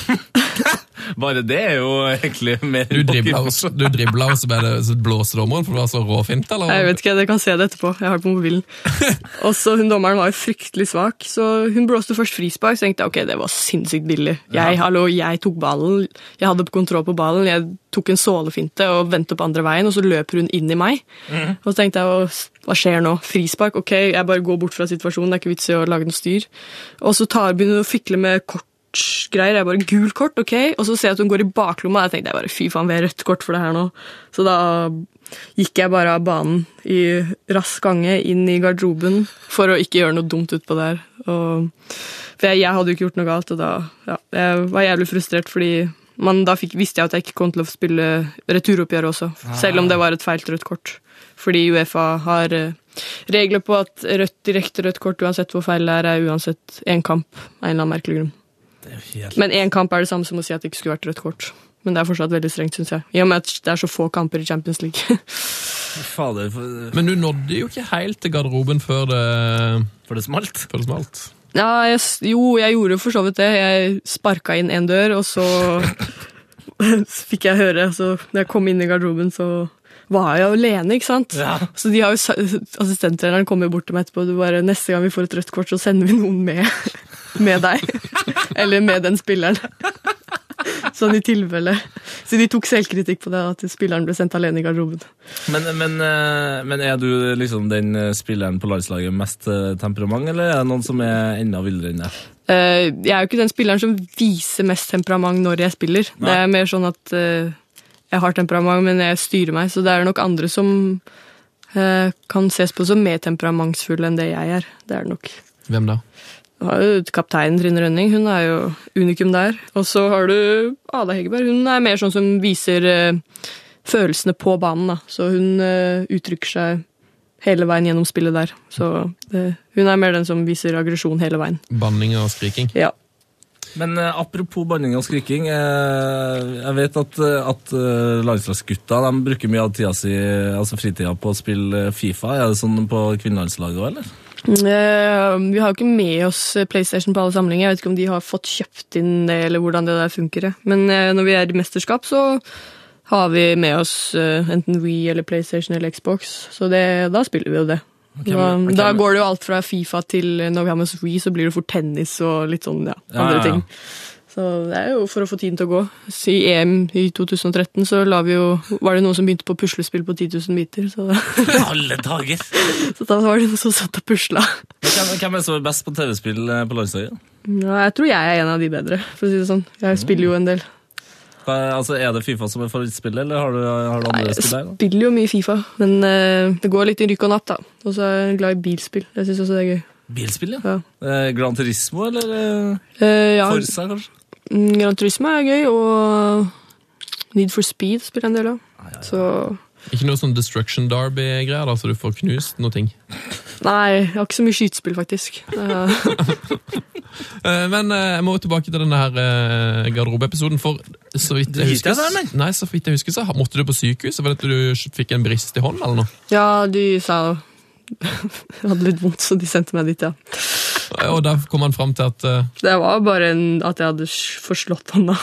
Bare det er jo egentlig mer Du dribla og, du dribla, og så ble det så blåste dommeren for du var så råfint, eller? Jeg vet ikke, jeg kan se det etterpå. Jeg har det på mobilen. Og så hun Dommeren var jo fryktelig svak, så hun blåste først frispark. Så tenkte jeg ok, det var sinnssykt billig. Jeg, hallo, jeg tok ballen, jeg hadde kontroll på ballen, jeg tok en sålefinte og vendte opp andre veien, og så løper hun inn i meg. Og så tenkte jeg «Hva- hva skjer nå? Frispark? Ok, jeg bare går bort fra situasjonen, det er ikke vits i å lage noe styr. Og så tar, begynner hun å fikle med kortgreier. Jeg bare gul kort, ok? Og så ser jeg at hun går i baklomma. Jeg tenkte jeg bare fy faen, vi har rødt kort for det her nå. Så da gikk jeg bare av banen i rask gange inn i garderoben for å ikke gjøre noe dumt utpå der. Og, for jeg, jeg hadde jo ikke gjort noe galt, og da ja, jeg var jævlig frustrert fordi men da fikk, visste jeg at jeg ikke kom til å spille returoppgjør også, selv om det var et feilt rødt kort. Fordi Uefa har eh, regler på at rødt, direkte rødt kort, uansett hvor feil det er, er uansett én kamp en eller annen merkelig grunn. Helt... Men én kamp er det samme som å si at det ikke skulle vært rødt kort. Men det er fortsatt veldig strengt, syns jeg. I og med at det er så få kamper i Champions League. Fader, for, Men du nådde jo ikke helt til garderoben før det, for det smalt. før det smalt. ja, jeg, jo, jeg gjorde for så vidt det. Jeg sparka inn en dør, og så fikk jeg høre altså, når jeg kom inn i garderoben, så var jeg alene, ikke sant? Ja. Så de har jo, assistenttreneren kommer jo bort til meg etterpå og du bare, neste gang vi får et rødt kort, så sender vi noen med, med deg. Eller med den spilleren. Sånn i tilfelle. Så de tok selvkritikk på det, at spilleren ble sendt alene i garderoben. Men, men, eh, men er du liksom den eh, spilleren på landslaget med mest eh, temperament, eller er det noen som er enda villere enn deg? Eh, jeg er jo ikke den spilleren som viser mest temperament når jeg spiller. Det er mer sånn at jeg har temperament, men jeg styrer meg. Så det er nok andre som eh, kan ses på som mer temperamentsfulle enn det jeg er. Det er det nok. Hvem da? Du har jo kapteinen Trine Rønning, hun er jo unikum der. Og så har du Ada Hegerberg, hun er mer sånn som viser eh, følelsene på banen. da. Så hun eh, uttrykker seg hele veien gjennom spillet der. Så det, hun er mer den som viser aggresjon hele veien. Banning og skriking? Ja. Men eh, apropos banning og skriking. Eh, jeg vet at, eh, at eh, landslagsgutta bruker mye av tida si, altså fritida på å spille Fifa. Er det sånn på kvinnelandslaget òg, eller? Eh, vi har jo ikke med oss PlayStation på alle samlinger. Jeg vet ikke om de har fått kjøpt inn det, eller hvordan det der funker. Men uh, når vi er i mesterskap, så har vi med oss uh, enten Wii eller PlayStation eller Xbox. Så det, da spiller vi jo det. Okay, da, okay, da går det jo alt fra Fifa til når vi har med oss Wii, så blir det fort tennis og litt sånn, ja, Ja, andre ja, ja. ting. Så det er jo for å få tiden til å gå. I EM i 2013 så la vi jo, var det noen som begynte på puslespill på 10 000 biter. Så, Alle dager! så da var det noen som satt og pusla. Hvem, hvem er det som er best på TV-spill eh, på landslaget? Ja, jeg tror jeg er en av de bedre, for å si det sånn. Jeg spiller jo en del. Altså, er det Fifa som er favorittspillet, eller har du, har du andre spill der? Jeg spiller jo mye Fifa, men uh, det går litt i rykk og napp, da. Og så er jeg glad i bilspill. Jeg syns også det er gøy. Bilspill, ja. Ja. Eh, Gran Turismo, eller eh, Eh, ja, Forza, kanskje? Mm, Gran Turisme er gøy, og Need for Speed spiller en del av. Så Ikke noe sånn Destruction Derby-greier, da, så du får knust noe ting? Nei, jeg har ikke så mye skytespill, faktisk. Eh, Eh, Men eh, jeg må tilbake til denne her garderobeepisoden, for så vidt jeg husker, der, nei, så vidt jeg husker så måtte du på sykehuset fordi du fikk en brist i hånden, eller noe? ja, de sa Jeg hadde litt vondt, så de sendte meg dit, ja. Og da kom han fram til at uh, Det var bare en, at jeg hadde forslått han, da.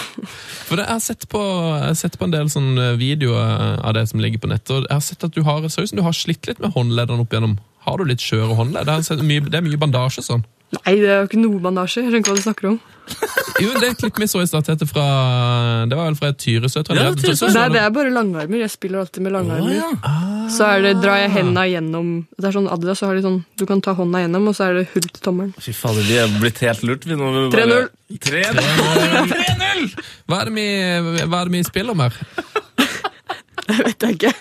For det, jeg, har sett på, jeg har sett på en del videoer av det som ligger på nettet, og jeg har sett at du har, ut som du har slitt litt med håndleddene opp igjennom. Har du litt skjøre håndledd? Det er mye, det er mye bandasje sånn. Nei, det er jo ikke noe bandasje. Jeg skjønner ikke hva du snakker om. Jo, det klippet vi så i stad, Det var vel fra Tyresø. Ja, Tyresø. Nei, det er bare langarmer. Jeg spiller alltid med langarmer. Så er det, drar jeg henda gjennom Det er sånn Adidas, så har de sånn Du kan ta hånda gjennom, og så er det hull til tommelen. Fy fader, vi er blitt helt lurt. vi nå. Vi 3-0. 3-0! Hva er, hva er det vi spiller om her? Det vet jeg ikke.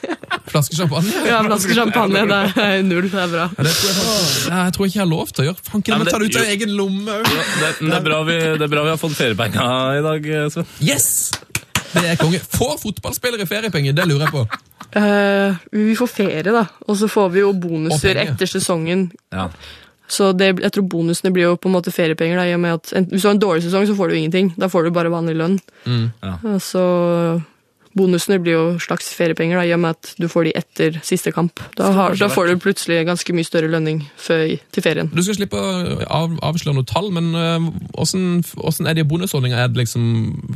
Flaske champagne? Ja, flaske champagne. Det er null. Det er bra. Ja, det tror jeg, faktisk- jeg tror ikke jeg har lov til å gjøre. Fanken, jeg må ta det ut av egen lomme. òg. det, det, er bra vi, det er bra vi har fått feriepenger i dag, Sven. Yes! Det er konge. Får fotballspillere feriepenger? Det lurer jeg på. Uh, vi får ferie, da. Og så får vi jo bonuser etter sesongen. Ja. Så det, jeg tror bonusene blir jo på en måte feriepenger. Da, i og med at en, Hvis du har en dårlig sesong, så får du ingenting. Da får du bare vanlig lønn. Mm. Ja. Så bonusene blir jo slags feriepenger, da, i og med at du får de etter siste kamp. Da, har, da får du plutselig ganske mye større lønning før, til ferien. Du skal slippe å av, avsløre noe tall, men øh, hvordan, hvordan er de bonusordningene? Er liksom,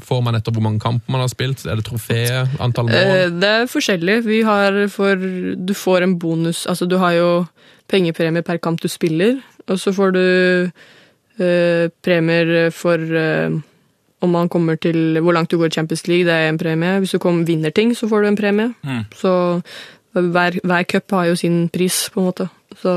får man etter hvor mange kamper man har spilt? Er det trofé? Antall mål? Eh, Det er forskjellig. Vi har for Du får en bonus Altså, du har jo pengepremie per kamp du spiller, og så får du øh, premier for eh, om man kommer til hvor langt du går i Champions League, det er en premie. Hvis du kommer, vinner ting, så får du en premie. Så hver, hver cup har jo sin pris, på en måte. Så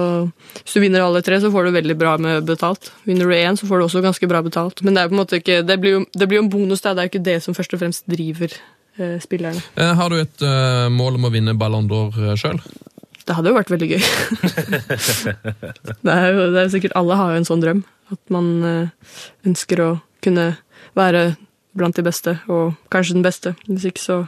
hvis du vinner alle tre, så får du veldig bra med betalt. Vinner du én, så får du også ganske bra betalt. Men det er på en måte ikke, det blir jo, det blir jo en bonus, det er jo ikke det som først og fremst driver eh, spillerne. Eh, har du et eh, mål om å vinne Ballon d'Or sjøl? Det hadde jo vært veldig gøy. det, er jo, det er sikkert Alle har jo en sånn drøm. At man eh, ønsker å kunne være blant de beste, og kanskje den beste. Hvis ikke så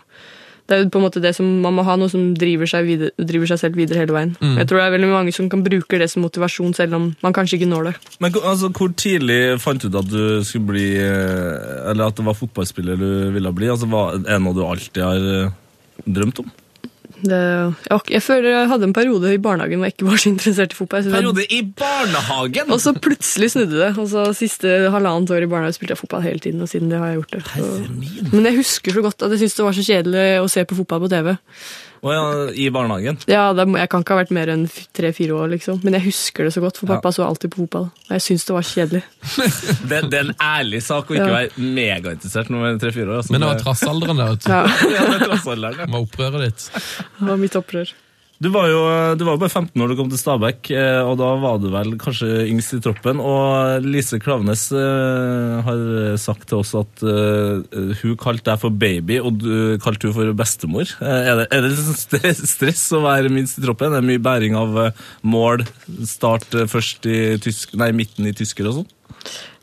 Det er jo på en måte det som Man må ha noe som driver seg, videre, driver seg selv videre hele veien. Jeg tror det er veldig mange som kan bruke det som motivasjon, selv om man kanskje ikke når det. Men altså, hvor tidlig fant du ut at du skulle bli eh, Eller at det var fotballspiller du ville bli? Altså, er det noe du alltid har eh, drømt om? Det jeg, jeg føler jeg hadde en periode i barnehagen hvor jeg ikke var så interessert i fotball. Periode i barnehagen! Og så plutselig snudde det. Og så Siste halvannet år i barnehagen spilte jeg fotball hele tiden. og siden det har jeg gjort det. Så. Men jeg husker så godt at jeg syntes det var så kjedelig å se på fotball på TV. Å ja, I barnehagen? Ja, det, Jeg kan ikke ha vært mer enn tre-fire år, liksom. Men jeg husker det så godt, for pappa så alltid på fotball. Og jeg syns det var kjedelig. Det, det er en ærlig sak å ikke Ja. være megainteressert når man er tre-fire år. Altså, Men det var trassalderen der, vet. Ja, ja, det var trassalderen, ja. Det var opprøret ditt. Det var mitt opprør. Du var jo du var bare 15 når du kom til Stabæk, eh, og da var du vel kanskje yngst i troppen. Og Lise Klavenes eh, har sagt til oss at eh, hun kalte deg for baby, og du kalte hun for bestemor. Er det, er det sånn stress, å være minst i troppen? Er det mye bæring av mål? Start først i tysk, nei, midten i tysker og sånn?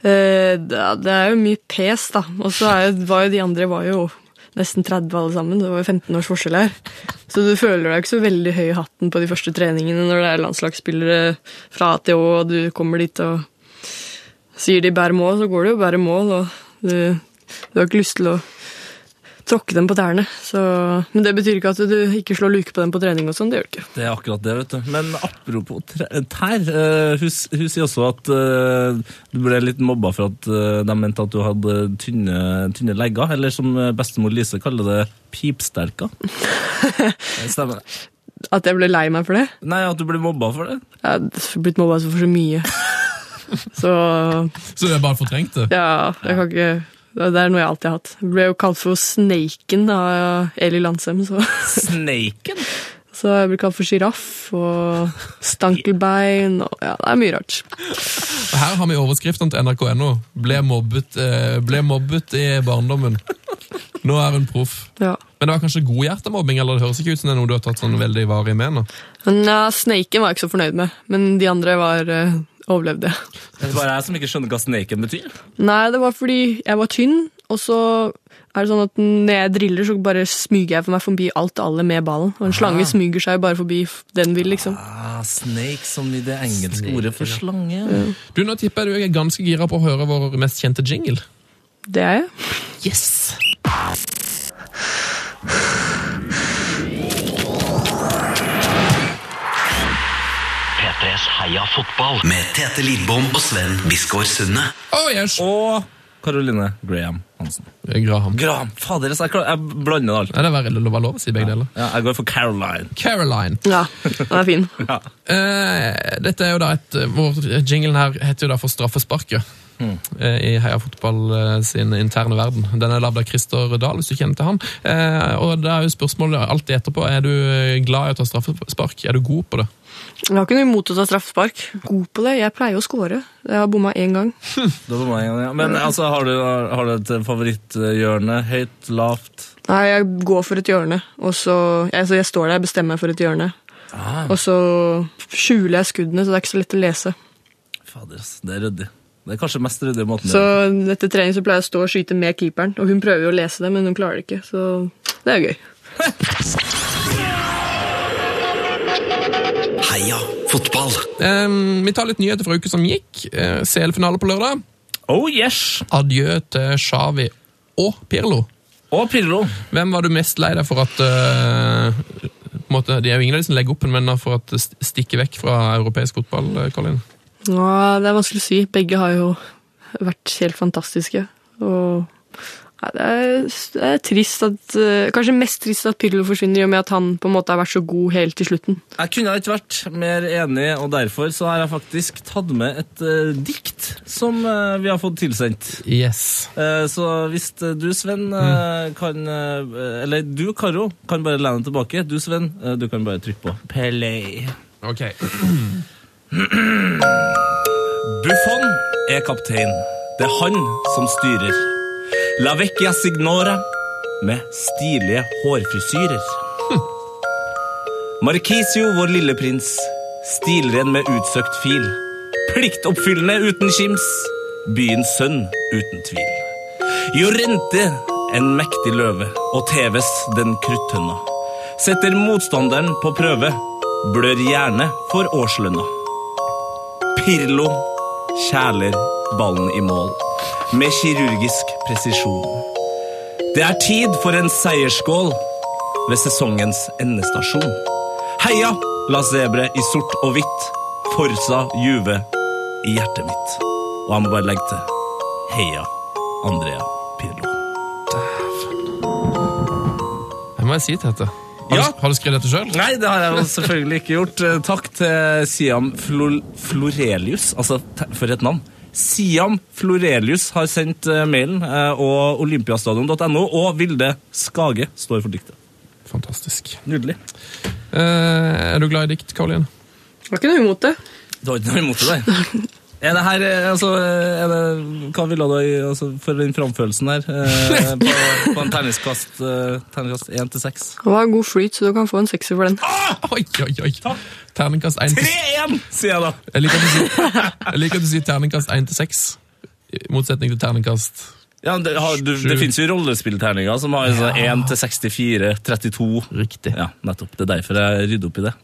Det er jo mye pes, da. Og så var jo de andre var jo nesten 30 alle sammen. Det var 15 års forskjell her. Så du føler deg ikke så veldig høy i hatten på de første treningene når det er landslagsspillere fra A til Å, og du kommer dit og sier de bærer mål, så går det jo bare mål, og du, du har ikke lyst til å tråkke dem på tærne. Så, men det betyr ikke at du ikke slår luke på dem på trening og sånn. Det gjør du ikke. Det er akkurat det, vet du. Men apropos tær, eh, hun, hun sier også at uh, du ble litt mobba for at uh, de mente at du hadde tynne, tynne legger, eller som bestemor Lise kaller det, pipsterker. Det Stemmer det? At jeg ble lei meg for det. Nei, at du ble mobba for det? Jeg har blitt mobba for så mye. Så Så du har bare fortrengt det? Ja, jeg kan ikke Det er noe jeg alltid har hatt. Jeg ble jo kalt for Snaken av Eli Landsem, så, Snaken? så jeg blir kalt for sjiraff og stankelbein og Ja, det er mye rart. Her har vi overskriftene til nrk.no. Ble, mobbet, eh, ble mobbet i barndommen. Nå er hun proff. Ja. Men det var kanskje godhjertemobbing, eller det høres ikke ut som det er noe du har tatt sånn veldig varig med nå? Nei, ja, Snaken var jeg ikke så fornøyd med, men de andre var eh, overlevde. Det er bare jeg som ikke skjønner hva snaken betyr. Nei, det var fordi jeg var tynn, og så er det sånn at når jeg driller, så bare smyger jeg for meg forbi alt alle med ballen. Og en slange smyger seg bare forbi den vil, liksom. Ah, snake som i det engelske ordet for slange. Du, Nå tipper jeg du er ganske gira på å høre vår mest kjente jingle. Det er jeg. Yes! P3s Heia fotball med Tete Lidbom og Sven Biskår Sunde. Oh, yes. Og Caroline Graham Hansen. Graham. Graham! Fader, jeg, jeg blander alt. Nei, det var det var lov å si begge deler. Ja, jeg går for Caroline. Caroline. Ja, den er fin. Ja. uh, dette er jo da et, vår Jinglen her heter jo da for straffesparket. eh, I Heia Fotball eh, sin interne verden. Den er lagd av Christer Dahl, hvis du kjenner til han. Eh, og det er jo spørsmålet alltid etterpå er du glad i å ta straffespark. Er du god på det? Jeg har ikke noe imot å ta straffespark. God på det. Jeg pleier å score. Jeg har bomma én gang. Det var meg, ja. Men altså, har du, har du et favoritthjørne? Høyt, lavt? Nei, jeg går for et hjørne, og så altså Jeg står der, jeg bestemmer meg for et hjørne. Og så skjuler jeg skuddene, så det er ikke så lett å lese. Fader, det er ryddig. Det er kanskje mest ryddige måten. Så etter trening så pleier jeg å stå og skyte med keeperen, og hun prøver jo å lese det, men hun klarer det ikke. Så det er gøy. Heia fotball. Um, vi tar litt nyheter fra uka som gikk. Uh, CL-finale på lørdag. Oh yes! Adjø til Xavi og Pirlo. Og Pirlo. Hvem var du mest lei deg for at uh, på en måte, De er jo ingen av de som legger opp en, men for at det stikker vekk fra europeisk fotball, eh, Colin? Ja, det er vanskelig å si. Begge har jo vært helt fantastiske. Og det, er, det er trist at eh, Kanskje mest trist at Pirlo forsvinner, i og med at han på en måte har vært så god helt til slutten. Jeg kunne ikke vært mer enig, og derfor så har jeg faktisk tatt med et uh, dikt som uh, vi har fått tilsendt. Yes. Uh, så hvis du, Sven, eh, kan Eller du, Karo, kan bare lene deg tilbake. Du, Sven, du kan bare trykke på play. Ok. Buffon er kaptein. Det er han som styrer. La vecchia signora med stilige hårfrisyrer. Markisio, vår lille prins. Stilren med utsøkt fil. Pliktoppfyllende uten kims. Byens sønn uten tvil. Jorente, en mektig løve, og Teves, den kruttønna. Setter motstanderen på prøve. Blør gjerne for årslønna. Pirlo kjæler ballen i mål med kirurgisk presisjon. Det er tid for en seiersskål ved sesongens endestasjon. Heia La Zebre i sort og hvitt, Forsa Juve i hjertet mitt. Og jeg må bare legge til Heia Andrea Pirlo. Det må jeg si, Tete. Har, Ja. du, har du skrevet dette sjøl? Nei, det har jeg jo selvfølgelig ikke gjort. Takk til Siam Flor Florelius. Altså, for et navn. Siam Florelius har sendt eh, mailen, eh, og olympiastadion.no og Vilde Skage står for diktet. Fantastisk. Nydelig. Eh, er du glad i dikt, Karoline? Var ikke noe imot det. Du har ikke noe imot det der? Er det her, eh, altså, er det, Hva ville du altså, for den framførelsen her? Eh, på, på en terningkast eh, terningskast 1 til 6. Det var god flyt, så du kan få en sekser for den. Oi, oi, oi. Terningkast én til 3-1, sier jeg da! Jeg liker at du sier, jeg liker at du sier terningkast 1 til 6. I motsetning til terningkast Ja, det, har, du, det finnes jo rollespillterninger som har sånn 1 til 64, 32 Riktig. Ja, nettopp. Det er derfor jeg rydder opp i det.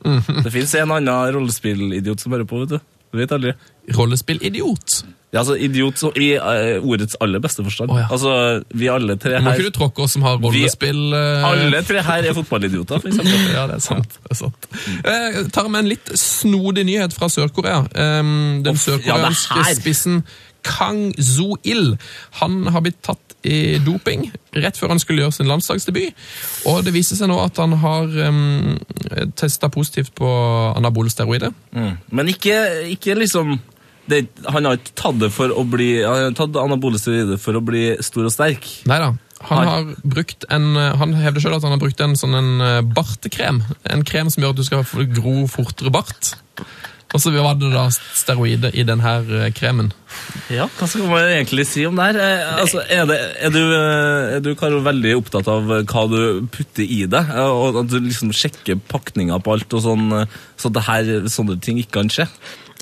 Det fins en annen rollespillidiot som hører på, vet du. Du vet aldri. Rollespillidiot. Ja, altså Idiot så, i uh, ordets aller beste forstand. Oh, ja. Altså, Vi alle tre her... Må ikke du tråkke oss som har rollespill Uh... Alle tre her er fotballidioter, for eksempel. Ja, det er sant. Det er sant. Uh, tar med en litt snodig nyhet fra Sør-Korea. Um, den oh, ja, sørkoreanske ja, spissen Kang Zoo-il Han har blitt tatt i doping rett før han skulle gjøre sin landslagsdebut. Og det viser seg nå at han har um, testa positivt på anabole steroider. Mm. Men ikke, ikke liksom det, Han har ikke tatt det for å bli Han har tatt anabole steroider for å bli stor og sterk. Nei da. Han Har- brukt en, han hevder selv at han har brukt en sånn en eh, bartekrem. En krem som gjør at du skal gro fortere bart. Og så var det da steroider i denne kremen. Ja, Hva skal man egentlig si om det her? Eh, altså, er, det, er, du, eh, er du Karo, veldig opptatt av eh, hva du putter i det? Eh, Og at du liksom sjekker pakninga på alt, og sånn, eh, så det her, sånne ting ikke kan skje?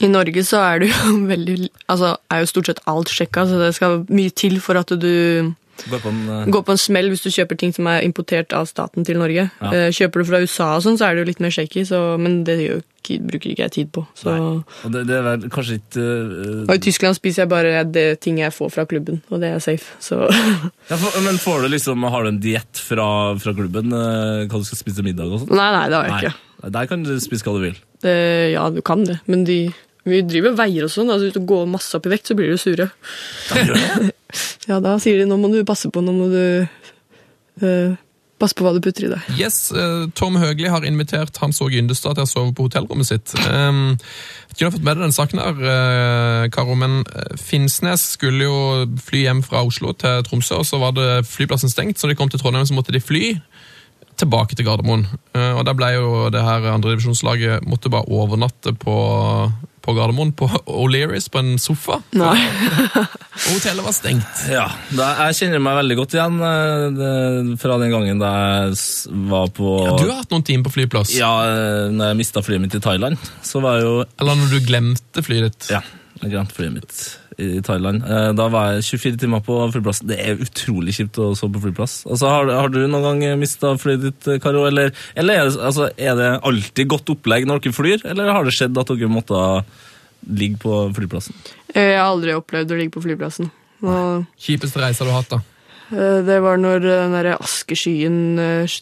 I Norge så er det jo veldig Altså er jo stort sett alt sjekka, så det skal mye til for at du Går på en, eh, går på en smell hvis du kjøper ting som er importert av staten til Norge. Ja. Eh, Kjøper du fra USA og sånn, så er det jo litt mer shaky, så, men det gjør ikke, bruker ikke jeg tid på. Så. og det, det er vel kanskje ikke uh, Og i Tyskland spiser jeg bare det ting jeg får fra klubben, og det er safe. Så ja, for, Men får du liksom, har du en diett fra, fra klubben? Uh, Hva du skal spise til middag og sånn? Nei, nei, det har jeg ikke. Der kan du spise hva du vil. Det, ja, du kan det, men de vi driver veier og sånn. Altså, hvis du går masse opp i vekt, så blir du sure. ja, da sier de nå må du passe på, nå må du eh, passe på hva du putter i deg. Yes, eh, Tom Høgli har invitert Hans Åge Yndestad til å sove på hotellrommet sitt. Um, vet ikke om du har fått med deg den saken her, eh, Karo, men eh, Finnsnes skulle jo fly hjem fra Oslo til Tromsø, og så var det flyplassen stengt, så de kom til Trondheim, så måtte de fly tilbake til Gardermoen. Eh, og der ble jo det her andredivisjonslaget måtte bare overnatte på, på Gardermoen, på O'Learys, på en sofa. Nei. Og hotellet var stengt. Ja, jeg kjenner meg veldig godt igjen eh, det, fra den gangen da jeg var på ja, Du har hatt noen timer på flyplass. Ja, eh, når jeg mista flyet mitt i Thailand, så var jeg jo Eller når du glemte flyet ditt. Ja, jeg glemte flyet mitt i Thailand. Eh, Da var jeg 24 timer på flyplassen. Det er utrolig kjipt å sove på flyplass. Altså, har, har du noen gang mista flyet ditt, eh, Karo? Eller, eller er, det, altså, er det alltid godt opplegg når dere flyr, eller har det skjedd at dere måtte ligge på flyplassen? Eh, Jeg har aldri opplevd å ligge på flyplassen. Og, Kjipeste reisa du har hatt, da? Eh, Det var når den der askeskyen eh,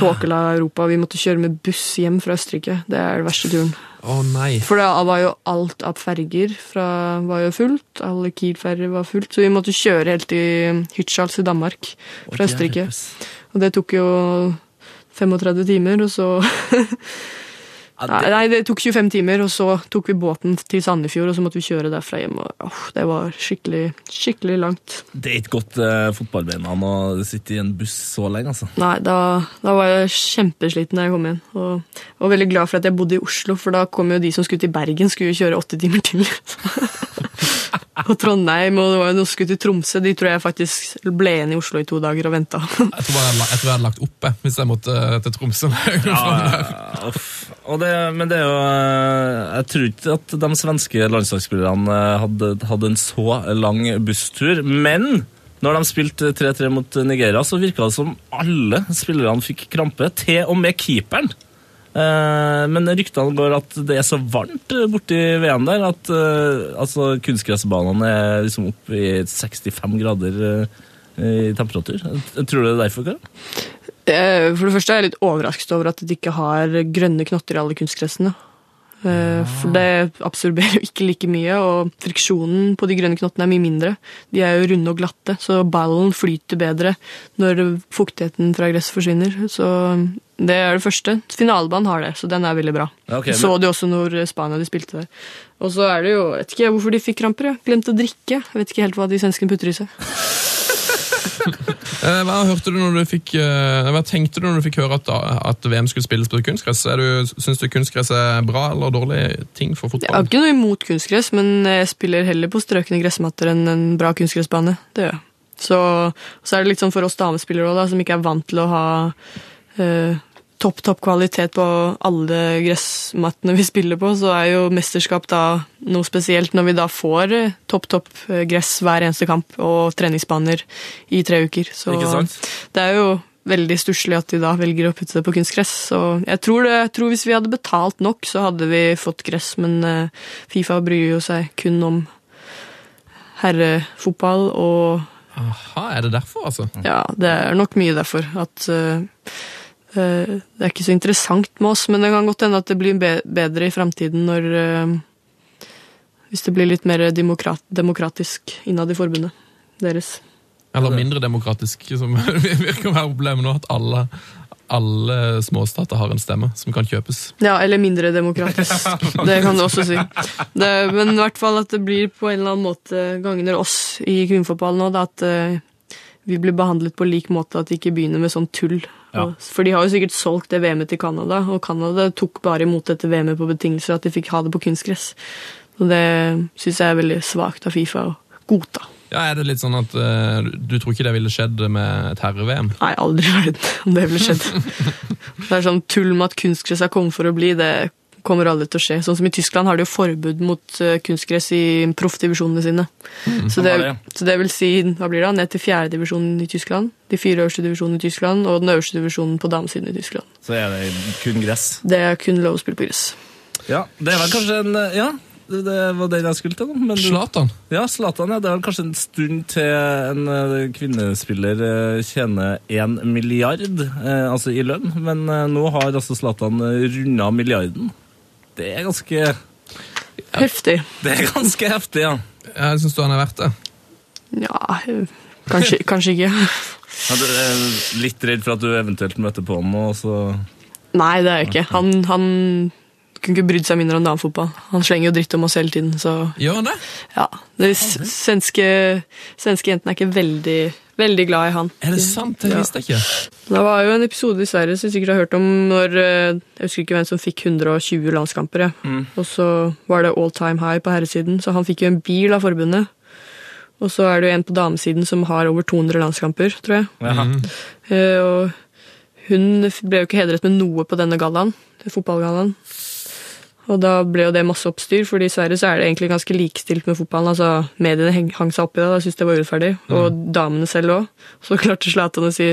tåkela Europa. Vi måtte kjøre med buss hjem fra Østerrike. Det er den verste turen. Å nei. For da var jo alt av ferger fra, var jo fullt. Alle Kiel-ferger var fullt. Så vi måtte kjøre helt til Hirtshals i Danmark fra Østerrike. Og det tok jo 35 timer, og så Nei, nei, det tok 25 timer, og så tok vi båten til Sandefjord, og så måtte vi kjøre derfra hjem. Og, oh, det var skikkelig, skikkelig langt. Det er ikke godt eh, fotballbeina å sitte i en buss så lenge, altså. Nei, da, da var jeg kjempesliten da jeg kom inn. Og, og veldig glad for at jeg bodde i Oslo, for da kom jo de som skulle til Bergen, skulle kjøre åtte timer til. og Trondheim, og det var jo noen som skulle til Tromsø. De tror jeg faktisk ble igjen i Oslo i to dager og venta. Jeg tror jeg, hadde lagt oppe hvis jeg måtte eh, til Tromsø. Ja, det, men det er jo eh, Jeg tror ikke at de svenske landslagsspillerne eh, hadde, hadde en så lang busstur. Men når de spilte 3-3 mot Nigeria, så virka det som alle spillerne fikk krampe. Til og med keeperen. Eh, men ryktene går at det er så varmt borti VM der at eh, altså, kunstgressbanene er liksom opp i 65 grader i temperatur. Tror du det er derfor? Karen? Eh, For det første er jeg litt overrasket over at de ikke har grønne knotter i alle kunstgressene. Eh, For det absorberer jo ikke like mye, og friksjonen på de grønne knottene er mye mindre. De er jo runde og glatte, så ballen flyter bedre når fuktigheten fra gresset forsvinner. Så det er det første. Finalebanen har det, så den er veldig bra. Okay, ok, Det så de også når Spania de spilte der. Og så er det jo, jeg vet ikke hvorfor de fikk kramper. Jeg. Glemte å drikke. Jeg vet ikke helt hva de svenskene putter i seg. Eh, Hva hørte du når du fikk eh, Hva tenkte du når du fikk høre at, at VM skulle spilles på kunstgress? Du, Syns du kunstgress er bra eller dårlig ting for Jeg har ikke noe imot kunstgress, men jeg spiller heller på strøkne gressmatter enn en bra kunstgressbane. Det gjør jeg. Så, så er det litt sånn for oss damespillere også, da, som ikke er vant til å ha eh, topp, topp kvalitet på alle gressmattene vi spiller på, så er jo mesterskap da noe spesielt når vi da får eh, topp, topp eh, gress hver eneste kamp og treningsbaner i tre uker. Så det er jo veldig stusslig at de da velger å putte det på kunstgress. Så jeg tror, det, jeg tror hvis vi hadde betalt nok, så hadde vi fått gress, men eh, Fifa bryr jo seg kun om herrefotball og Aha, er det derfor, altså? ja, det er nok mye derfor at eh, det er ikke så interessant med oss, men det kan godt hende at det blir bedre i framtiden når eh, Hvis det blir litt mer demokrat demokratisk innad i forbundet deres. Eller mindre demokratisk, som virker å være problemet nå, at alle, alle småstater har en stemme som kan kjøpes. Ja, eller mindre demokratisk. Det kan du også si. Det, men i hvert fall at det blir på en eller annen måte gagner oss i kvinnefotball nå, at eh, vi blir behandlet på lik måte, at de ikke begynner med sånn tull. Ja. For de har jo sikkert solgt det VM-et til Canada, og Canada tok bare imot dette VM-et på betingelser at de fikk ha det på kunstgress. Og det syns jeg er veldig svakt av Fifa å godta. Ja, Er det litt sånn at uh, du tror ikke det ville skjedd med et herre-VM? Nei, aldri i verden om det ville skjedd. det er sånn tull med at kunstgress har kommet for å bli, det kommer aldri til å skje. Sånn som I Tyskland har de jo forbud mot eh, kunstgress i proffdivisjonene sine. så, det, det, så det vil si hva blir det, ned til fjerdedivisjonen i Tyskland, de fire øverste divisjonene i Tyskland og den øverste divisjonen på damesiden i Tyskland. Så er det kun gress. Det er kun lov å spille på gress. Ja, det er vel kanskje en Ja, det var det jeg skulle til. nå, men du- Zlatan? Ja, Zlatan, ja. Det er vel kanskje en stund til en eh, kvinnespiller eh, tjener én milliard, eh, altså i lønn. Men nå har altså Zlatan runda milliarden. Det er ganske Heftig. Det er ganske heftig, ja. Jeg syns du han er verdt det. Ja, kanskje, kanskje ikke. ja du er litt redd for at du eventuelt møter på ham, og så Nei, det er jeg ikke. Han, han kunne ikke brydd seg mindre om damefotball. Han slenger jo dritt om oss hele tiden, så Gjør han det? ja. De svenske, svenske jentene er ikke veldig, veldig glad i han. Er det sant? Det visste jeg ikke. Det var jo en episode i Sverige som jeg sikkert har hørt om når eh, Jeg husker ikke hvem som fikk 120 landskamper. Ja. Mm. Og så var det all time high på herresiden, så han fikk jo en bil av forbundet. Og så er det jo en på damesiden som har over 200 landskamper, tror jeg. Jaha. Eh, Og hun ble jo ikke hedret med noe på denne gallaen, fotballgallaen. Og da ble jo det masse oppstyr, fordi i Sverige så er det egentlig ganske likestilt med fotballen. altså Mediene hang seg opp i det, og syntes det var urettferdig. Og damene selv òg. Så klarte Zlatan å si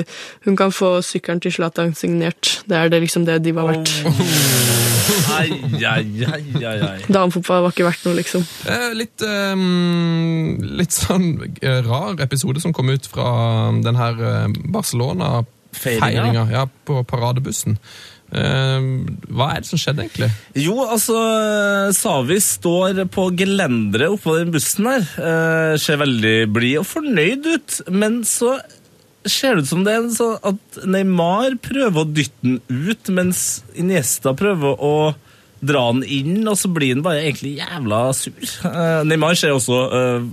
hun kan få sykkelen til Zlatan signert. Det er det liksom det de var verdt. Oh. ai, ai, ai, ai. Damefotball var ikke verdt noe, liksom. Eh, litt, um, litt sånn eh, rar episode som kom ut fra den her eh, Barcelona-feiringa Feiringa? ja, på paradebussen. Eh, hva er det som skjedde, egentlig? Jo, altså Savi står på gelenderet oppå den bussen her. Eh, ser veldig blid og fornøyd ut, men så ser det ut som det er sånn at Neymar prøver å dytte den ut, mens Iniesta prøver å dra den inn, og så blir han bare egentlig jævla sur. Eh, Neymar ser også uh,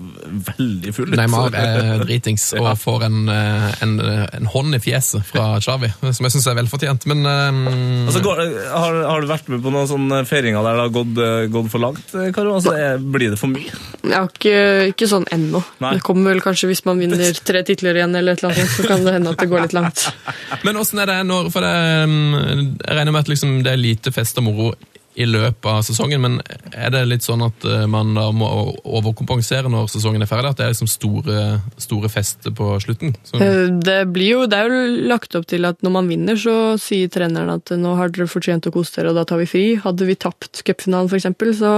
veldig full ut. Neymar er dritings og Ja. får en, eh, en, en hånd i fjeset fra Xavi, som jeg syns er velfortjent. Men um... Altså, går, har, har du vært med på noen sånne feiringer der det har gått, gått for langt, Karo? Altså, er, blir det for mye? Ja, ikke, ikke sånn ennå. Nei. Det kommer vel kanskje hvis man vinner tre titler igjen, eller et eller annet så kan det hende at det går litt langt. Men åssen er det når For det, um, jeg regner med at liksom det er lite fest og moro i løpet av sesongen, men er det litt sånn at uh, man da må overkompensere når sesongen er ferdig? At det er liksom store, store fester på slutten? Eh, Det, blir jo, det er jo lagt opp til at når man vinner, så sier treneren at nå har dere fortjent å kose dere, og da tar vi fri. Hadde vi tapt cupfinalen, eksempel, så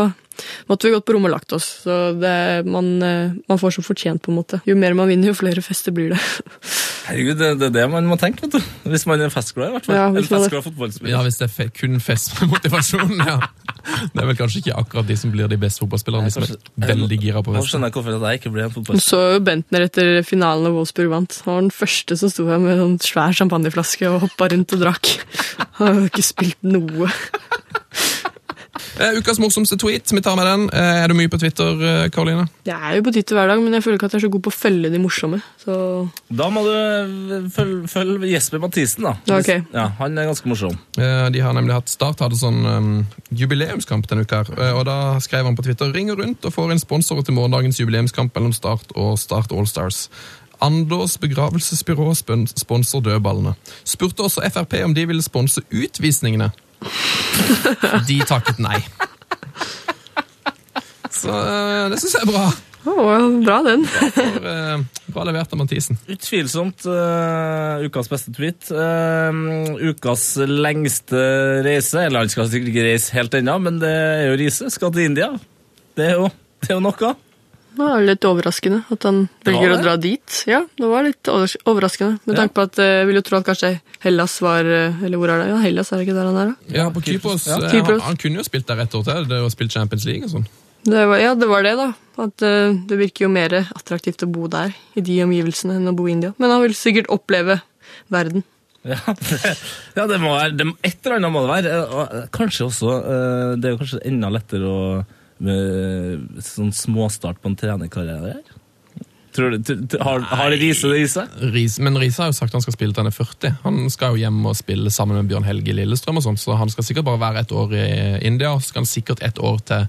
måtte vi gått på rommet og lagt oss. Så det, man, eh, man får så fortjent, på en måte. Jo mer man vinner, jo flere fester blir det. Herregud, det, det er det man må tenke, vet du. Hvis man er festglad, i hvert fall. Ja, Eller hvis er- festglad fotballspiller. ja, Hvis det er fe kun fest med motivasjon, ja. Det er vel kanskje ikke akkurat de som blir de beste fotballspillerne, de som er veldig gira på Nå fest. skjønner jeg hvorfor jeg ikke ble en fotballspiller. så jo Bentner etter finalen og Wolfsburg vant. Han var den første som sto her med en svær champagneflaske og hoppa rundt og drakk. Han har jo ikke spilt noe. Eh, ukas morsomste tweet, vi tar med den. Uh, er du mye på Twitter, eh, Karoline? Jeg er jo på Twitter hver dag, men jeg føler ikke at jeg er så god på å følge de morsomme. Så Da må du følge, følge Jesper Mathisen, da. Ja, ok. Ja, Han er ganske morsom. Eh, De har nemlig hatt Start hadde sånn um, jubileumskamp denne uka, og da skrev han på Twitter ringer rundt og får inn sponsorer til morgendagens jubileumskamp mellom Start og Start Allstars. Andås begravelsesbyrå spon- sponser dødballene. Spurte også Frp om de ville sponse utvisningene. De takket nei. Så det syns jeg er bra. Oh, bra den. For, eh, bra levert av Mathisen. Utvilsomt uh, ukas beste tweet. Uh, ukas lengste reise. Eller han skal sikkert ikke reise helt ennå, men det er jo Riise. Skal til India. Det er jo, det er jo noe. Det var litt overraskende at han velger å dra dit. Ja, det var litt overraskende. Med Ja. tanke på at eh, jeg ville jo tro at kanskje Hellas var eh, Eller hvor er det? Ja, Hellas er det ikke der han er, da? Ja, på Kypros. Ja. eh, Kypros. Han, han kunne jo spilt der et år til det var spilt Champions League og sånn. Det var, ja, det var det, da. At uh, det virker jo mer attraktivt å bo der, i de omgivelsene, enn å bo i India. Men han vil sikkert oppleve verden. Ja, det, ja, det må være det, Et eller annet må det være. Kanskje også Det er jo kanskje enda lettere å med sånn småstart på en trenerkarriere. Tror du, har, har Riise det i seg? Men Riise har jo sagt han skal spille til han er 40. Han skal jo hjem og spille sammen med Bjørn Helge Lillestrøm, og sånt, så han skal sikkert bare være et år i India, og så skal han sikkert et år til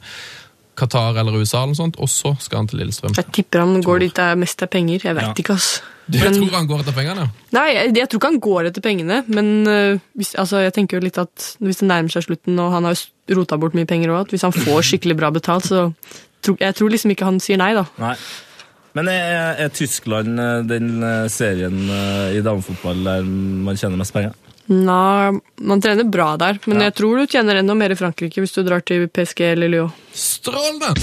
Qatar eller USA, eller noe sånt, og så skal han til Lillestrøm. Jeg tipper han går dit det er mest er penger. Jeg vet Ja. ikke, ass. Du Men- tror han går etter pengene? Nei, jeg, jeg tror ikke han går etter pengene, men uh, hvis, altså, jeg tenker jo litt at hvis det nærmer seg slutten, og han har rota bort mye penger òg, at hvis han får skikkelig bra betalt, så tro, Jeg tror liksom ikke han sier nei, da. Nei. Men er, er Tyskland eh, den eh, serien i damefotball der man tjener mest penger? Nei, man trener bra der, men Ja. jeg tror du tjener enda mer i Frankrike hvis du drar til PSG eller Lyon. Strålende!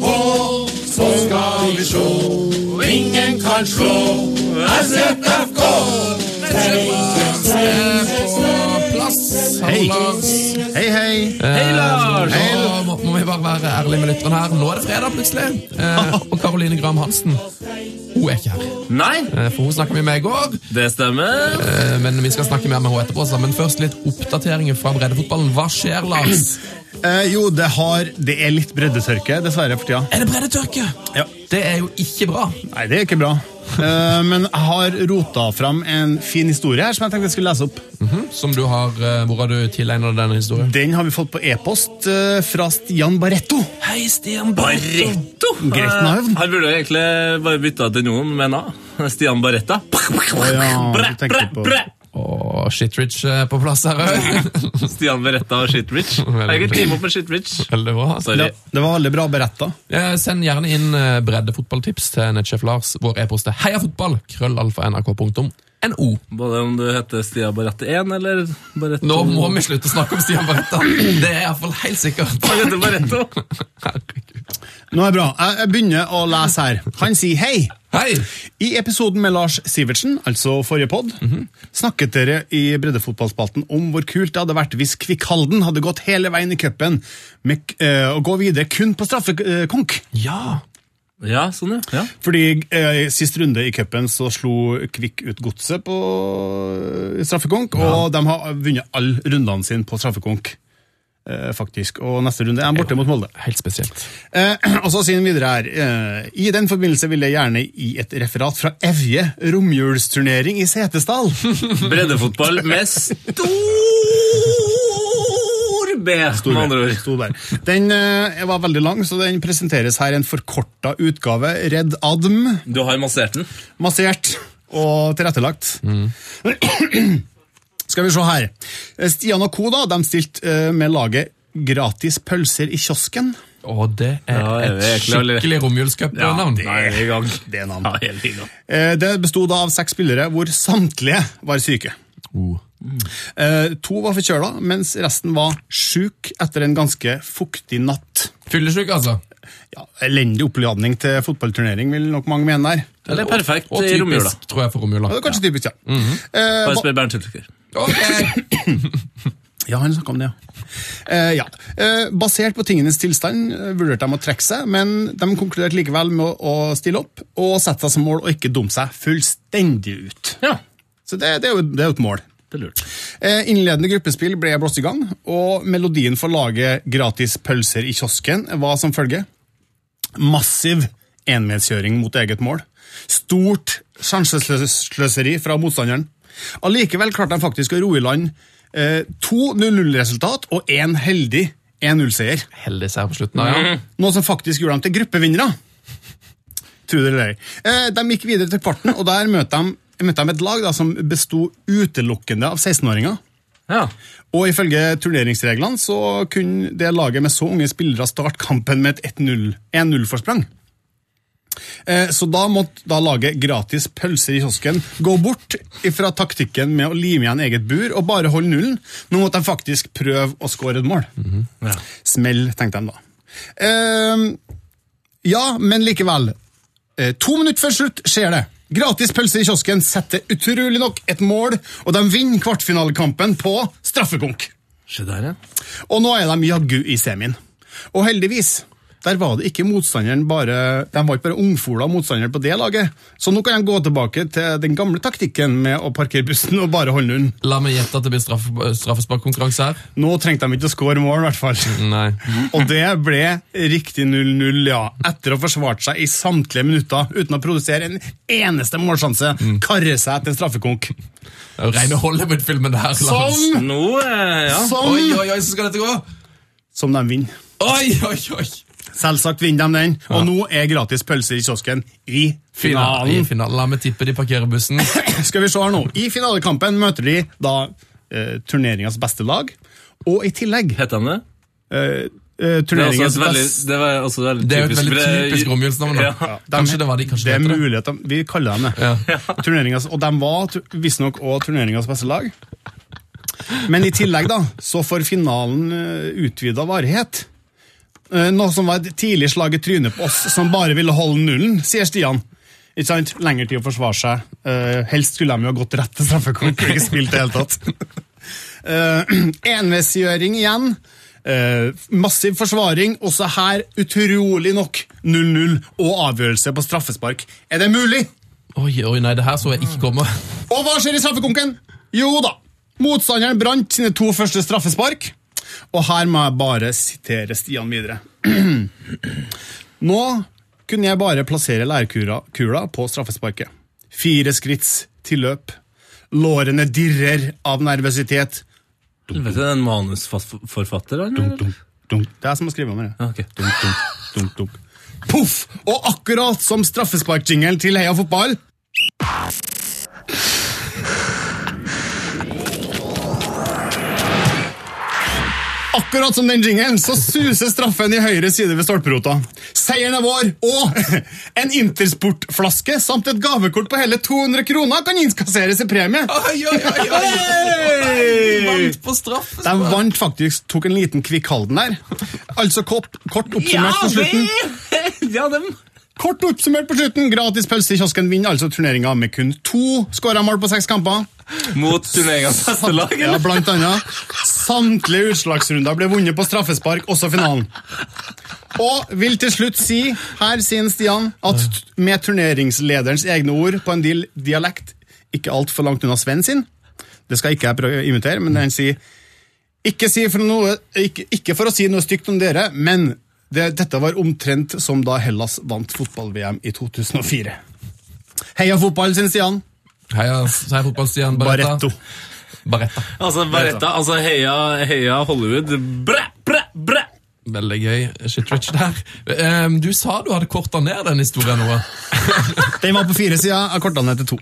på så skal vi sjå. Ingen kan slå Lars. Hei, hei. Hei, Hei, Lars! Nå må, må vi bare være ærlige med lytterne her. Nå er det fredag, plutselig. Eh, og Karoline Graham Hansen hun er ikke her. Nei, Eh, for hun snakka vi med i går. det stemmer. Eh, men vi skal snakke mer med henne etterpå. så- Men først litt oppdateringer fra breddefotballen. Hva skjer, Lars? Eh, jo, det, har, det er litt breddetørke, dessverre, for tida. Er det breddetørke? Ja. Det er jo ikke bra. Nei, det er ikke bra. Eh, men jeg har rota fram en fin historie her som jeg tenkte jeg skulle lese opp. Mhm, Som du har, eh, Hvor har du tilegnet denne historien? Den har vi fått på e-post eh, fra Stian Barretto. Hei, Stian Barretto! Greit navn. Her Han burde egentlig bare bytta til noen med en A. Stian Barretta. ja, du bre, på- Åh, Og Shitrich eh, på plass her òg. Stian Beretta og Shitrich. Jeg kan teame opp med Shitrich. Veldig bra. Sorry. Det, var veldig bra beretta. Send gjerne inn eh, breddefotballtips til nettsjef Lars. Vår e-post er heiafotball. Krøllalfa.nrk.no. Både om du heter Stian Barrette 1 eller Barrette Nå må vi slutte å snakke om Stian Barretta. Det er iallfall helt sikkert. Han heter Barretto. Herregud. Nå er det bra. Jeg begynner å lese her. Han sier hei. Hei! I episoden med Lars Sivertsen, altså forrige pod, snakket dere i breddefotballspalten om hvor kult det hadde vært hvis Kvikkhalden hadde gått hele veien i cupen uh, og gå videre kun på straffekonk. Ja. Ja, sånn, ja. ja. Fordi eh, sist runde i cupen så slo Kvikk ut godset på straffekonk, straffekonk, og de har vunnet alle rundene sine på straffekonk. Eh, faktisk. Og neste runde er han borte mot Molde. Helt spesielt. Eh, og så sier han videre her eh, I den forbindelse vil jeg gjerne gi et referat fra Evje romjulsturnering i Setesdal. Breddefotball med stor B, med andre ord. Stor B. Den eh, var veldig lang, så den presenteres her i en forkorta utgave. Redd Adm, Du har massert den. massert og tilrettelagt. Skal vi se her. Stian og co. da, de stilte eh, med laget Gratis pølser i kiosken. Og det er Ja, et ikke, eller- skikkelig romjulscupnavn. Ja, det- gang. Det er navn. Ja. Eh, Det bestod av seks spillere, hvor samtlige var syke. Oh. Mm. To var forkjøla, mens resten var sjuk etter en ganske fuktig natt. Fyllesyk, altså. Ja, Elendig oppladning til fotballturnering, vil nok mange mene der. Det er perfekt Og i romjula. typisk, tror jeg, for romjula. Ja, det er kanskje typisk, ja. Eh, Bare ba- spør Bernt Hultker. Ok. Ja, han snakka om det, ja. Eh, ja. Eh, basert på tingenes tilstand eh, vurderte de å trekke seg, men de konkluderte likevel med å, å stille opp og sette seg som mål å ikke dumme seg fullstendig ut. Ja, Så det, det, er, jo, det er jo et mål. det er lurt. Eh, Innledende gruppespill ble blåst i gang, og melodien for laget Gratis pølser i kiosken var som følge. Massiv enveiskjøring mot eget mål. Stort sjansesløseri fra motstanderen. Allikevel klarte de faktisk å roe i land eh, to 0-0-resultat og én heldig 1-0-seier. Heldig seier på slutten. da, ja. Noe som faktisk gjorde dem til gruppevinnere. Tro det eller ei. Eh, De gikk videre til kvarten, og der møtte de, møtte de et lag da, som besto utelukkende av 16-åringer. Ja. Og ifølge turneringsreglene så kunne det laget med så unge spillere starte kampen med et 1-0-forsprang. Eh, Så da måtte da laget gratis pølser i kiosken gå bort fra taktikken med å lime igjen eget bur og bare holde nullen. Nå måtte de faktisk prøve å skåre et mål. ja. Smell, tenkte de da. Eh, ja, men likevel. Eh, to minutter før slutt skjer det. Gratis pølse i kiosken setter utrolig nok et mål, og de vinner kvartfinalekampen på straffekonk. Der, ja. Og nå er de jaggu i semien. Og heldigvis, der var det ikke motstanderen bare De var ikke bare ungfola motstandere på det laget. Så nå kan de gå tilbake til den gamle taktikken med å parkere bussen og bare holde nullen. La meg gjette at det blir straff, straffesparkkonkurranse her. Nå trengte de ikke å skåre mål, i hvert fall. Nei. Og det ble riktig 0-0, ja. Etter å ha forsvart seg i samtlige minutter uten å produsere en eneste målsjanse. Karre seg til en straffekonk. Det er jo rene Hollywood-filmen, det her. Som, Nå, eh, ja. som, Oi, oi, oi, så skal dette gå! som de vinner. Oi, oi, oi! Selvsagt vinner de den, og nå er gratis pølser i kiosken i Finale. I finalen. finalen. La meg tippe de parkerer bussen. Skal vi se her nå. I finalekampen møter de da eh, turneringas beste lag, og i tillegg Heter de det? eh, eh, Det er, også turneringens veldig, det var også veldig Det er jo et veldig typisk romjulsnavn. Ja. Ja. Kanskje det var de, kanskje det er det heter det. mulig at de, Vi kaller dem det. Ja. Og de var visstnok òg turneringas beste lag. Men i tillegg da, så får finalen uh, utvida varighet. Eh, noe som var et tidlig slag i trynet på oss som bare ville holde nullen, sier Stian. Ikke sant? Lenger tid å forsvare seg. Uh, helst skulle de jo ha gått rett til straffekonk og ikke spilt i det hele tatt. Uh, Enveisgjøring igjen. Uh, massiv forsvaring. Også her utrolig nok 0-0 og avgjørelse på straffespark. Er det mulig? Oi, oi, nei, det her så jeg ikke komme. Og hva skjer i straffekonken? Jo da, motstanderen brant sine to første straffespark. Og her må jeg bare sitere Stian videre. Nå kunne jeg bare plassere lærkula på straffesparket. Fire skritts tilløp. Lårene dirrer av nervøsitet. Vet du, den manusforfatteren? Dunk, dunk, dunk. Det er som å skrive om det. Ja, ok. Dunk, dunk, dunk, dunk. Poff! Og akkurat som straffesparkjingelen til Heia Fotball Akkurat som den jingelen, så suser straffen i høyre side ved stolperota. Seieren er vår, og en Intersport-flaske samt et gavekort på hele 200 kroner kan innkasseres i premie. Oi, oi, oi, oi. Hey! Vant på straff. De vant faktisk, tok en liten Kvikk Halden der. Altså kort, kort oppsummert på slutten. Ja, dem. Kort oppsummert på slutten, gratis pølse i kiosken vinner altså turneringa med kun to skåra mål på seks kamper. Mot turneringas beste lag, Ja, blant annet. Samtlige utslagsrunder ble vunnet på straffespark, også finalen. Og vil til slutt si, her sier Stian, at med turneringslederens egne ord på en del dialekt, ikke altfor langt unna Sven sin, det skal ikke jeg prøve å imitere, men han sier ikke, si for noe, ikke, ikke for å si noe stygt om dere, men det, dette var omtrent som da Hellas vant fotball-VM i 2004. Heia fotball, sin Stian. Heia, heia fotballstian Barretta. Barretto. Barretta. Altså, Baretta, altså heia, heia Hollywood. Bræ, bræ, bræ! Veldig gøy. shitrich der. Eh, Du sa du hadde korta ned den historien noe. Den var på fire sider, jeg korta ned til to.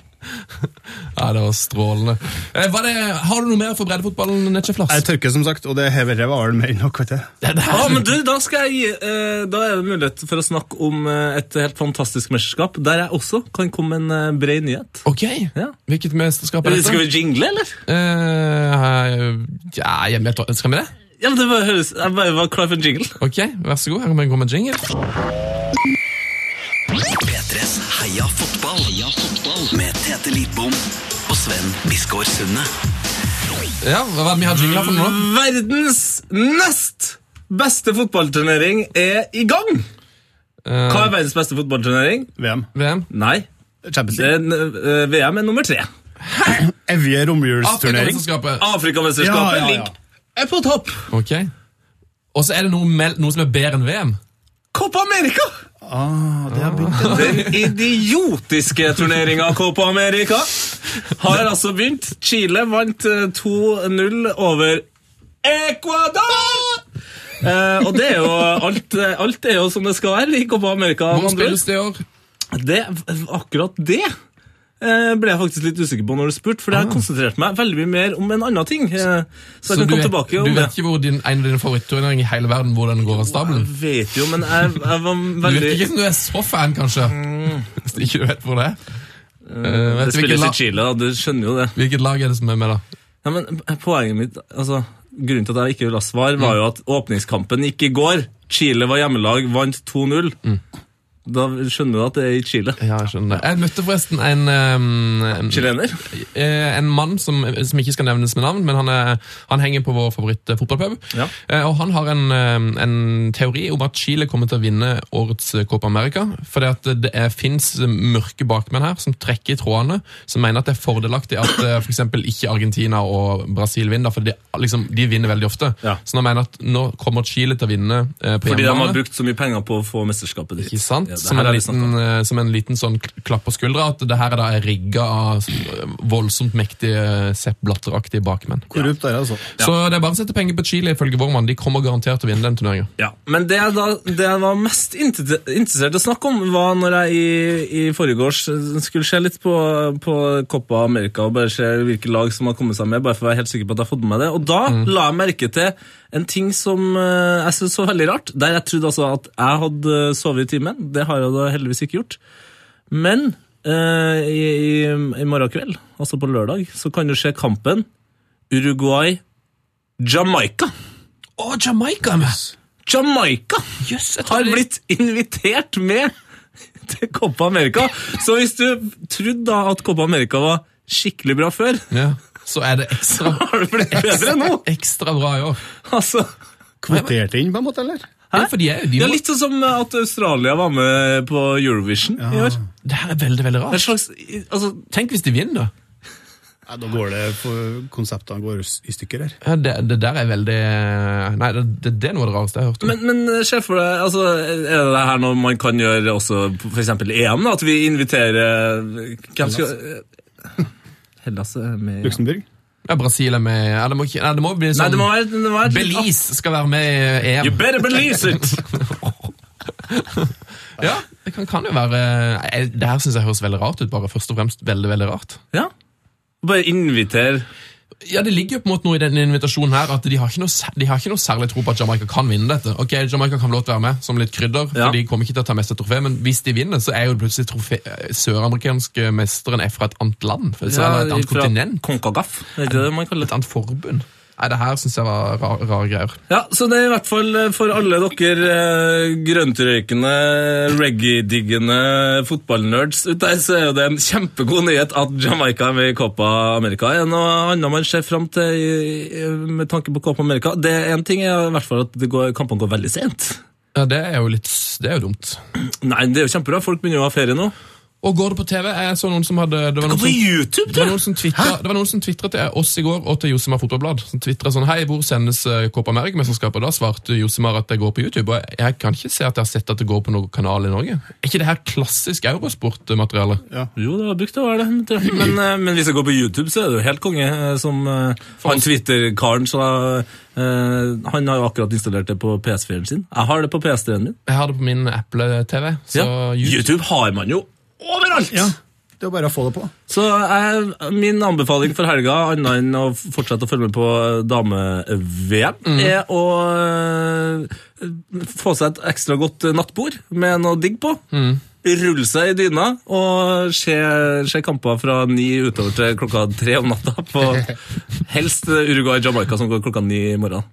Ja, det var strålende. Eh, Var det, har du noe mer for breddefotballen, Netchef Jeg tørker, som sagt, og det heverre var vel mer enn nok. vet er Ja, men du, da, skal jeg, eh, da er det mulighet for å snakke om eh, et helt fantastisk mesterskap, der jeg også kan komme med en eh, bred nyhet. Ok. Ja. Hvilket mesterskap er dette? Skal vi jingle, eller? Uh, ja, jeg vet, skal vi det? Ja, men det bare høres, Jeg bare var klar for en jingle. Ok, vær så god. Her kommer en jingle. P3s Heia fotball. Heia fotball. Med Tete Lidbom og Sven Biskår Sunde. Ja, Hva er det vi har jingla for nå? Verdens nest beste fotballturnering er i gang! Uh, Hva er verdens beste fotballturnering? VM. VM? Nei, Champions League. er, uh, VM er nummer tre. Evige romjulsturnering. Afrikamesterskapet. Afrikamesterskapet Ja, ja, ja. ligger er på topp. Ok. Og så er det noe, mel- noe som er bedre enn VM. Copa America! Ah, det har begynt. Den idiotiske turneringa Copa America har altså begynt. Chile vant eh, 2-0 over Ecuador! Eh, og det er jo alt, eh, alt er jo som det skal være i Copa America. Hvor andre ord. spilles det i år? Det, akkurat det ble jeg faktisk litt usikker på når du spurte, for jeg har konsentrert meg veldig mye mer om en annen ting. Så, Så kan du, vet, du vet ikke hvor din, en av dine favoritturneringer i hele verden hvor den går av stabelen? Jeg vet jo, men jeg, jeg var Du vet ikke om du er så fan, kanskje? Hvis du ikke vet hvor det er? Uh, Det du spilles i Chile, da. Du skjønner jo det. hvilket lag er det som er med, da? Ja, men poenget mitt, altså Grunnen til at jeg ikke ville ha svar, var jo at åpningskampen gikk i går. Chile var hjemmelag, vant 2-0. Da skjønner du at det er i Chile. Ja, jeg skjønner. det. Jeg møtte forresten en, um, en, Chilener? eh, en mann som, som ikke skal nevnes med navn, men han, er, han henger på vår favoritt-fotballpub. Ja. Eh, Og han har en, eh, en teori om at Chile kommer til å vinne årets eh, Copa America. Fordi at det er, finnes mørke bakmenn her som trekker i trådene, som mener at det er fordelaktig at eh, for eksempel ikke Argentina og Brasil vinner, for de, liksom, de vinner veldig ofte. Ja. Så han mener at nå kommer Chile til å vinne eh, på Fordi de har hjemmebane. brukt så mye penger på å få mesterskapet ditt. Ikke sant? Ja, som, en liten, eh, som en liten sånn klapp på skuldra, at det her er da rigga av eh, voldsomt mektige Sepp Blatter-aktige bakmenn. Korrupt er det, altså. Så det er bare å sette penger på Chile, ifølge vår mann. De kommer garantert til å vinne den turneringen. Ja, Men det jeg, da, det jeg var mest interessert i å snakke om, var når jeg i, i forgårs skulle se litt på, på Copa America og bare se hvilke lag som har kommet seg med, bare for å være helt sikker på at jeg har fått med meg det. Og da la jeg merke til en ting som eh, jeg syntes var veldig rart. Der jeg trodde altså at jeg hadde sovet i timen. Det har jeg da heldigvis ikke gjort. Men eh, i, i, i morgen kveld, altså på lørdag, så kan du se kampen Uruguay-Jamaica. Å, Jamaica er med! Jamaica yes, har blitt invitert med til Copa America. Så hvis du trodde da at Copa America var skikkelig bra før, ja, Så er det ekstra, nå. ekstra bra i år. Altså, Kvotert inn, på en måte, eller? Ja, for de er de det er litt sånn som at Australia var med på Eurovision i år. Det her er veldig, veldig rart. slags, altså, Tenk hvis de vinner, da. Ja, da går det for konseptene går i stykker her. Ja, det, det der er veldig Nei, det, det, det er noe av det rareste jeg har hørt. om. men, men se for deg, altså, er det her noe man kan gjøre også f.eks. EM? da, At vi inviterer Hvem skal Hellas er med Luxembourg? Ja, Brasil er med ja, det, må ikke, nei, det må bli Nei, sånn det må være, det må være et litt- Belize skal være med i EM. You better believe it! Ja, det kan, kan jo være nei, Det her syns jeg høres veldig rart ut. bare Først og fremst veldig, veldig rart. Ja. Bare inviter Ja, Det ligger jo på en måte noe i denne invitasjonen her at de har ikke noe, de har ikke noe særlig tro på at Jamaica kan vinne dette. Ok, Jamaica kan få lov til å være med som litt krydder, Ja. for de kommer ikke til å ta mest av trofé, men hvis de vinner, så er jo plutselig trofé, søramerikanske mesteren er fra et annet land. For, eller et annet kontinent. Konkagaf, er det det man kaller Et annet forbund. Nei, det her syns jeg var rare rar greier. Ja, så det er i hvert fall eh, for alle dere eh, grøntrøykende, reggae-diggende fotballnerds ut der, så er det en kjempegod nyhet at Jamaica er med i Copa America. Er noe annet man ser fram til i- i- med tanke på Copa America? Det En ting er i hvert fall at går, kampene går veldig sent. Ja, Det er jo litt Det er jo dumt. Nei, det er jo kjempebra. Folk begynner jo å ha ferie nå. Og går det på TV? Jeg så noen som hadde Det var noen som, YouTube, det var noen som twittra- det var noen som twitret til oss i går og til Josimar Fotballblad. Som twitret sånn Hei, hvor sendes eh, Copa America-mesterskapet? Da svarte Josimar at det går på YouTube. Og jeg kan ikke se at jeg har sett at det går på noen kanal i Norge. Er ikke det her klassisk eurosportmateriale? Jo, det har brukt å være det. Men, eh, men hvis jeg går på YouTube, så er det jo helt konge. eh, Som han Twitter-karen sa Uh, Han har jo akkurat installert det på PS4-en sin. Jeg har det på PS3-en min. Jeg har det på min Apple-TV. Ja. YouTube. YouTube har man jo overalt! Ja, det er bare å få det på. Så jeg, min anbefaling for helga, annet enn å fortsette å følge med på dame-VM, er å eh, få seg et ekstra godt nattbord med noe digg på. Rulle seg i dyna og se, se kamper fra ni utover til klokka tre om natta. På helst Uruguay-Jamaica, som går klokka ni i morgen.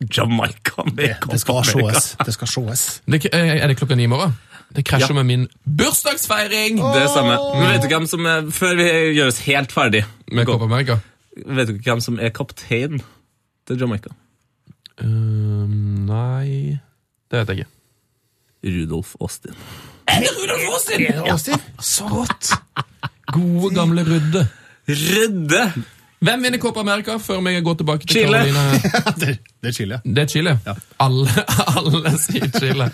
Jamaica med Det skal Copa sees. Det skal sees. Eh, er det klokka ni i morgen? Det krasjer Ja. med min bursdagsfeiring Det stemmer. Men vet du hvem som er, Før vi gjør oss helt ferdig med Copa America. Vet du hvem som er kaptein til Jamaica? Uh, nei Det vet jeg ikke. Rudolf Austin. Er det Rudolf Så godt! Gode, gamle Rudde. Rødde! Hvem vinner Copa America før vi går tilbake til Chile. Ja, det, det er Chile. Det er Chile. Ja. Alle, alle sier Chile.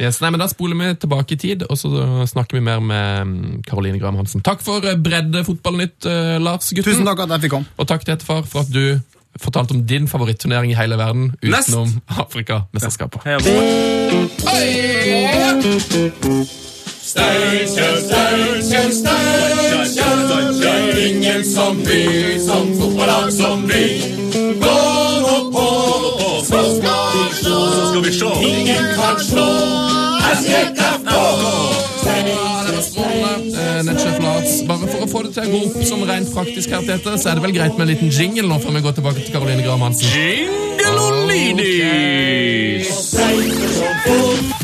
Yes, nei, men Da spoler vi tilbake i tid, og så snakker vi mer med Karoline Caroline Graham Hansen. Takk for bredde breddefotballnytt, eh, Lars gutten. Tusen takk at jeg fikk komme. Og takk til Etterfar for at du fortalte om din favoritturnering i hele verden utenom Afrikamesterskapet. Heia på. Ingen som vi, som fotballag som vi. Gå nå på, så skal vi slå. Så skal vi se. Ingen kan slå. Eh, Nettsjef Lars, bare for å få det til å gå opp som rent praktisk her, etter så er det vel greit med en liten jingle nå før vi går tilbake til Caroline Graham Hansen. Heia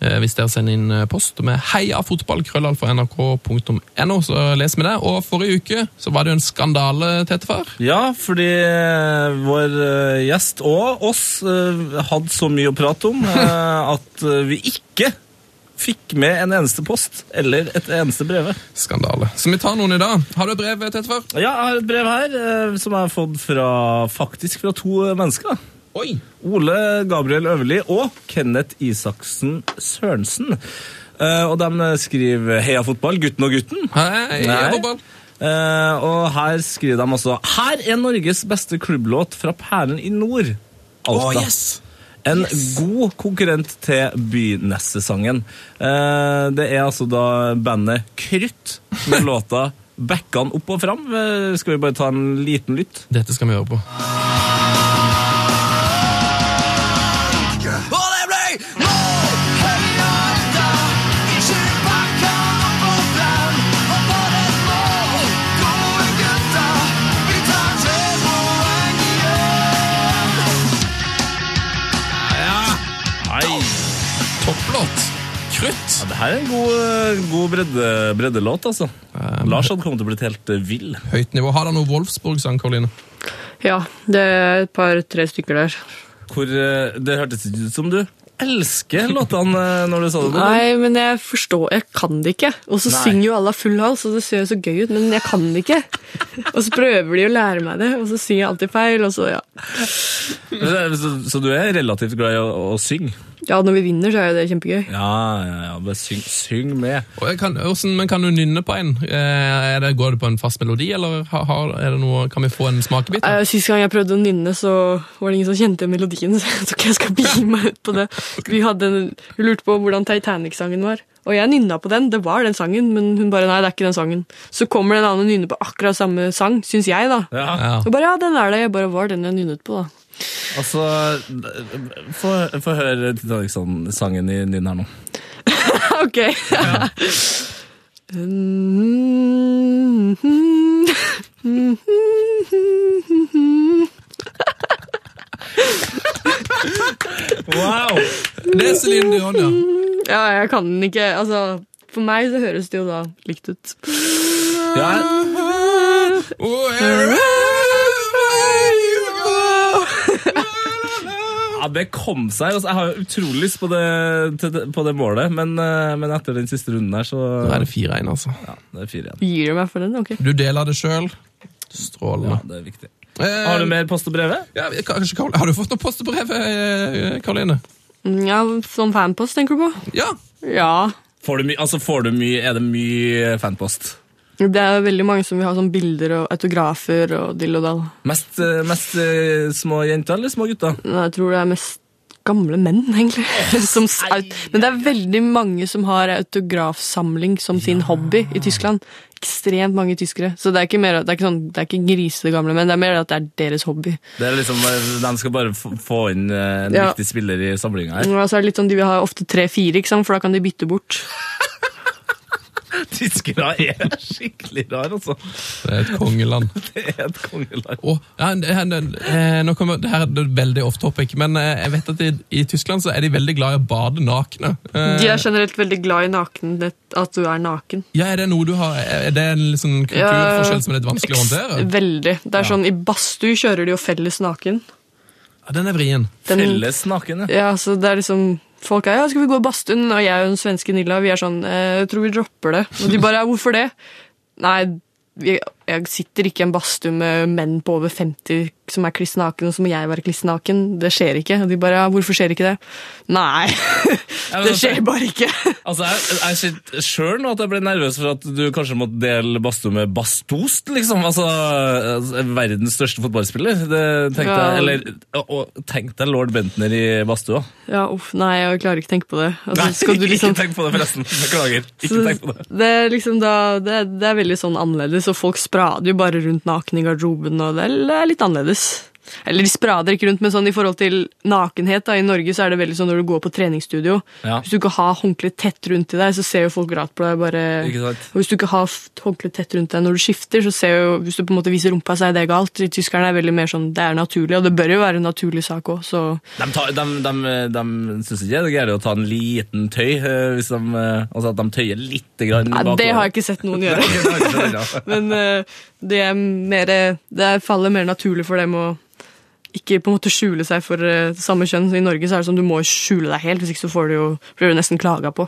Eh, Hvis dere sender inn eh, post med heiafotballkrøllalfa.nrk.no, så leser vi det. Og forrige uke så var det jo en skandale, Tetefar. Ja, fordi eh, vår gjest og oss hadde så mye å prate om at vi ikke fikk med en eneste post eller et eneste brev. Skandale. Så vi tar noen i dag. Har du et brev, Tetefar? Ja, jeg har et brev her som jeg har fått fra, faktisk fra to mennesker. Oi! Ole Gabriel Øverli og Kenneth Isaksen Sørensen. Uh, og de skriver 'Heia fotball, gutten og gutten'. Hei, heia fotball. Uh, og her skriver de altså 'Her er Norges beste klubblåt fra Perlen i nord'. Alta. En god konkurrent til Bynessesangen. Eh, det er altså da bandet Krutt med låta 'Bekkan opp og fram'. Skal vi bare ta en liten lytt? Dette skal vi høre på. Ja, det her er en god, god bredde, breddelåt, altså. Lars hadde kommet til å blitt helt eh, vill. Høyt nivå. Har han noe Wolfsburg-sang, Karoline? Ja, det er et par-tre stykker der. Hvor, eh, det hørtes ikke ut som du elsker låtene eh, når du sa det. Nei, men jeg forstår Jeg kan det ikke. Og så synger jo alle full hals, og det ser jo så gøy ut, men jeg kan det ikke. Og så prøver de å lære meg det, og så synger jeg alltid feil, og så ja. Så, så du er relativt glad i å, å synge? Ja, når vi vinner, så er jo det kjempegøy. Ja, ja, ja. Bare syng, syng med. Og kan, hvordan, men kan du nynne på en? Eh, Er det, går det på en fast melodi, eller har, er noe, kan vi få en smakebit? da? Eh, Sist gang jeg prøvde å nynne, så var det ingen som kjente melodien, så jeg tror ikke jeg skal begi meg ut på det. Vi, hadde en, vi lurte på hvordan Titanic-sangen var, og jeg nynna på den. Det var den sangen, men hun bare nei, det er ikke den sangen. Så kommer det en annen og nynner på akkurat samme sang, syns jeg, da. Ja. Ja. Og bare ja, den er det. Jeg bare var den jeg nynnet på, da. Altså, få få høre Titanic-sangen din her nå. Ok. Wow! Det er Celine Dion, ja. Ja, jeg kan den ikke. Altså, for meg så høres det jo da likt ut. Ja, Wherever you go. Ja, det kom seg. Altså, jeg har utrolig lyst på det, til på det målet, men, eh, men etter den siste runden der, så Nå er det 4-1, altså. Ja, det er fire igjen. Gir du meg for den? Ok. Du deler det sjøl. Ja, det er viktig. Eh, Har du mer post og brevet? Ja, kanskje, har du fått noe og brev, Karoline? Mm, Ja, Som fanpost, tenker du på? Ja. Ja. Får du, altså, får du mye, er det mye fanpost? Det er veldig mange som vil ha sånn bilder og autografer og dill og dall. Mest, eh, mest eh, små jenter eller små gutter? Nei, Jeg tror det er mest gamle menn, egentlig. Som, men det er veldig mange som har autografsamling som sin hobby i Tyskland. Ekstremt mange tyskere. Så det er ikke, mer, det er ikke, sånn, det er ikke grisete gamle menn, det er mer at det er deres hobby. Det er liksom, eh, De skal bare få inn en Ja. viktig spiller i samlinga her. Ja, så er det litt sånn, De vil ha ofte tre-fire, for da kan de bytte bort. Tyskere er skikkelig rar, altså. Det er et kongeland. Det er et kongeland. Oh, ja, det, det, eh, nå kommer, det her er veldig off topic, men eh, jeg vet at i, i Tyskland så er de veldig glad i å bade nakne. Eh, De er generelt veldig glad i naken, at du er naken. ja, Er det noe du har Er det en sånn kulturforskjell som er litt vanskelig å håndtere? Veldig. Det er sånn, I badstue kjører de jo felles naken. Ja, den er vrien. Den, Felles naken, ja. Ja, så det er liksom Folk er ja, skal vi gå i badstuen? Og jeg og den svenske Nilla vi er sånn eh, Jeg tror vi dropper det. Og de bare ja, hvorfor det? Nei, vi, jeg sitter ikke i en badstue med menn på over 50 som er kliss naken, og så må jeg være kliss naken. Det skjer ikke. Og de bare ja, hvorfor skjer ikke det? Nei, det altså- skjer bare ikke. Altså, Jeg, kjente sjøl nå at jeg ble nervøs for at du kanskje måtte dele badstue med Bastost, liksom. Altså, altså, verdens største fotballspiller. Det tenkte Ja. jeg, eller, og, tenk deg lord Bentner i badstua. Ja, uff, nei, jeg klarer ikke å tenke på det. Altså, skal du liksom Ikke tenk på det, forresten. Beklager. Ikke Så tenk på det. det er liksom da, det, det er veldig sånn annerledes, og folk sprader jo bare rundt naken i garderoben, og det er, litt annerledes. Eller de sprader ikke rundt, men sånn i forhold til nakenhet da, i Norge så er det veldig sånn når du går på treningsstudio. Ja. Hvis du ikke har håndkle tett rundt i deg, så ser jo folk rart på deg. bare... Og hvis du ikke har håndkle tett rundt deg når du skifter, så ser jo, hvis du på en måte viser rumpa, så er det galt. Tyskerne er veldig mer sånn, det er naturlig, og det bør jo være en naturlig sak òg, så De, tar, de, de, de syns ikke det er gærent å ta en liten tøy, eh, hvis de, eh, altså at de tøyer litt grann Nei, det har jeg ikke sett noen gjøre. Men eh, det, er mer, det faller mer naturlig for dem å ikke på en måte skjule seg for eh, samme kjønn. I Norge så er det sånn du må skjule deg helt, hvis ikke så får du jo, blir du nesten klaga på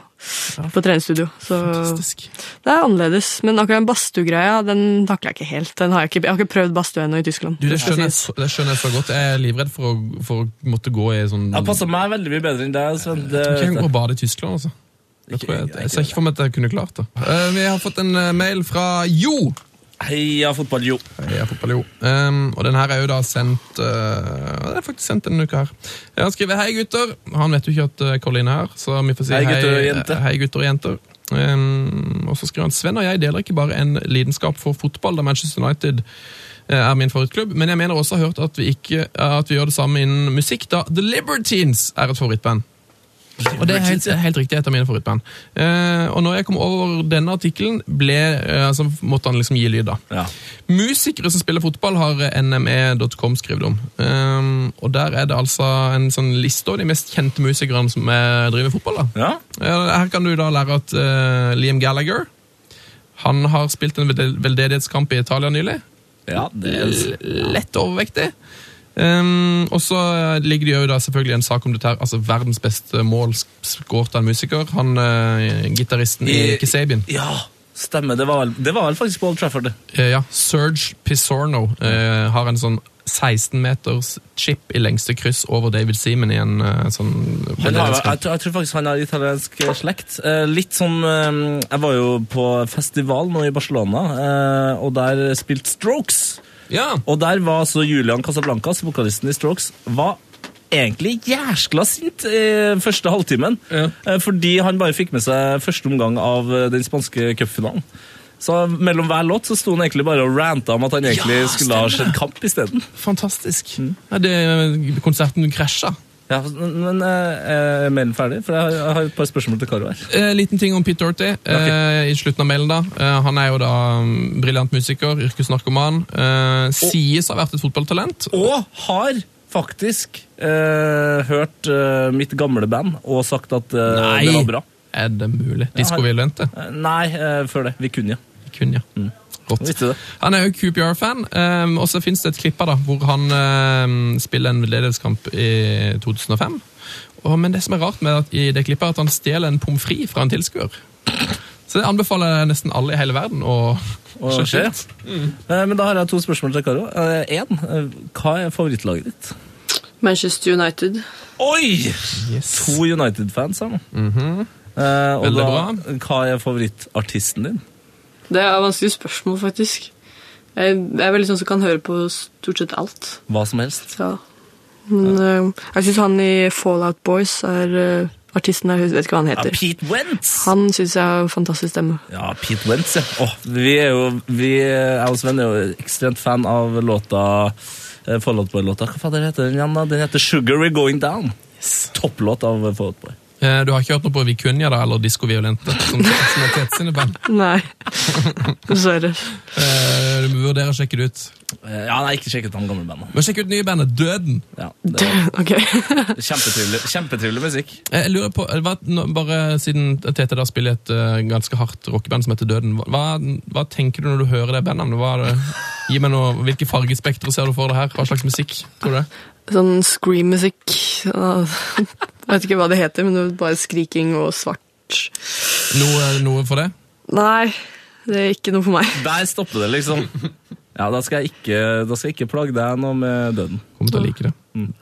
på treningsstudio. Så Fantastisk. det er annerledes. Men akkurat den badstuegreia den takler jeg ikke helt. Den har jeg, ikke, jeg har ikke prøvd badstue ennå i Tyskland. Du, det, skjønner jeg, så- det skjønner jeg så godt. Jeg er livredd for å, for å måtte gå i sånn Det passer meg veldig mye bedre enn deg. Sven. Det, Jeg kan ikke gå og bade i Tyskland, altså. Jeg, jeg, jeg ser ikke for meg at jeg kunne klart det. Uh, vi har fått en eh, mail fra Jo. Heia fotball, jo. Heia fotball, jo. Um, og den her er jo da sendt uh, Det er faktisk sendt denne uka her. Han skriver 'Hei, gutter'. Han vet jo ikke at uh, Karoline er her, så vi får si Hei, gutter og jenter. hei gutter og jenter. Um, og så skriver han Sven og jeg deler ikke bare en lidenskap for fotball, da Manchester United er min favorittklubb, men jeg mener også har hørt at vi, ikke, at vi gjør det samme innen musikk, da The Libertines er et favorittband. Og det er helt, helt riktig et av mine favorittband. Eh, og når jeg kom over denne artikkelen, eh, altså, måtte han liksom gi lyd. da. Ja. Musikere som spiller fotball, har nme.com skrevet om. Um, og Der er det altså en sånn liste over de mest kjente musikerne som eh, driver fotball. da. ja. Eh, Her kan du da lære at eh, Liam Gallagher han har spilt en veldedighetskamp i Italia nylig. ja det er Lett overvektig. Um, og så ligger det jo da selvfølgelig en sak om dette her, altså verdens beste mål skåret av en musiker. Han uh, gitaristen i Kisabien. Ja, stemmer. Det var, det var vel faktisk Old Trafford. det. Eh, ja, Serge Pisorno uh, har en sånn 16 meters chip i lengste kryss over David Seaman i en eh, sånn har, jeg, tror- jeg tror faktisk han har italiensk slekt. Eh, litt som eh, Jeg var jo på festival nå i Barcelona, eh, og der spilte Strokes. Ja, Og der var altså Julian Casablancas, vokalisten i Strokes, var egentlig jæskla sint i første halvtimen. Ja. eh, Fordi han bare fikk med seg første omgang av eh, den spanske cupfinalen. Så mellom hver låt så sto han egentlig bare og ranta om at han egentlig Ja, skulle ha skjedd sett kamp isteden. fantastisk. Mm. Ja, det, konserten krasja. Ja, men eh, er mailen ferdig? For jeg har, et par spørsmål til Karo her. Eh, liten ting om Pete Doherty eh, i slutten av mailen. da. Han er jo da um, briljant musiker, yrkesnarkoman. Eh, sies å ha vært et fotballtalent. Og har faktisk eh, hørt mitt gamle band og sagt at det var bra. Er det mulig? Disco han- Violente? Nei, før det. Vi kunne, ja. Kun, ja. Mm. Det. Han er jo QPR-fan, um, og så finnes det et klipp av da, hvor han um, spiller en veldedighetskamp i 2005. Og, men det som er rart med at, i det klippet, er at han stjeler en pommes frites fra en tilskuer. Så det anbefaler jeg nesten alle i hele verden å se. sjekke skje. Eh, Men da har jeg to spørsmål til Karo. Én, hva er favorittlaget ditt? Manchester United. Oi! Yes. To United-fans her nå. Eh, og Veldig da, bra. hva er favorittartisten din? Det er vanskelig spørsmål, faktisk. Jeg jeg er veldig sånn som kan høre på stort sett alt. Hva som helst. Ja. Men uh, jeg syns han i Fallout Boys er uh, artisten der, jeg vet ikke hva han Ja, heter. Pete Wentz! Han syns jeg har fantastisk stemme. Ja, Pete Wentz, ja. Oh, vi er jo, vi, jeg og Sven er jo ekstremt fan av låta eh, Fallout Boy-låta. Hva fader heter den igjen? da? Den heter Sugar We're Going Down. Topplåt av Fallout Boy. Eh, Du har ikke hørt noe på Vikunja da, eller Disko Violente, som, som er Tete sine band? Nei, dessverre. Eh, Du må vurdere å sjekke det ut. Eh, Ja, nei, ikke sjekket han gamle bandet. Men sjekk ut nye bandet Døden. Ja, det Ok. er kjempetrivelig, kjempetrivelig musikk. Eh, Jeg lurer på, hva, bare Siden Tete da spiller et ganske hardt rockeband som heter Døden, hva, hva tenker du når du hører det bandet? Hva er det, gi meg noe, hvilke fargespektre ser du for deg her? Hva slags musikk tror du? Sånn scream-musikk. Jeg vet ikke hva det heter, men det er bare skriking og svart. Noe, noe for det? Nei, det er ikke noe for meg. Der stopper det, liksom. Ja, da skal jeg ikke, da skal jeg ikke plage deg noe med døden. Kommer til å like det.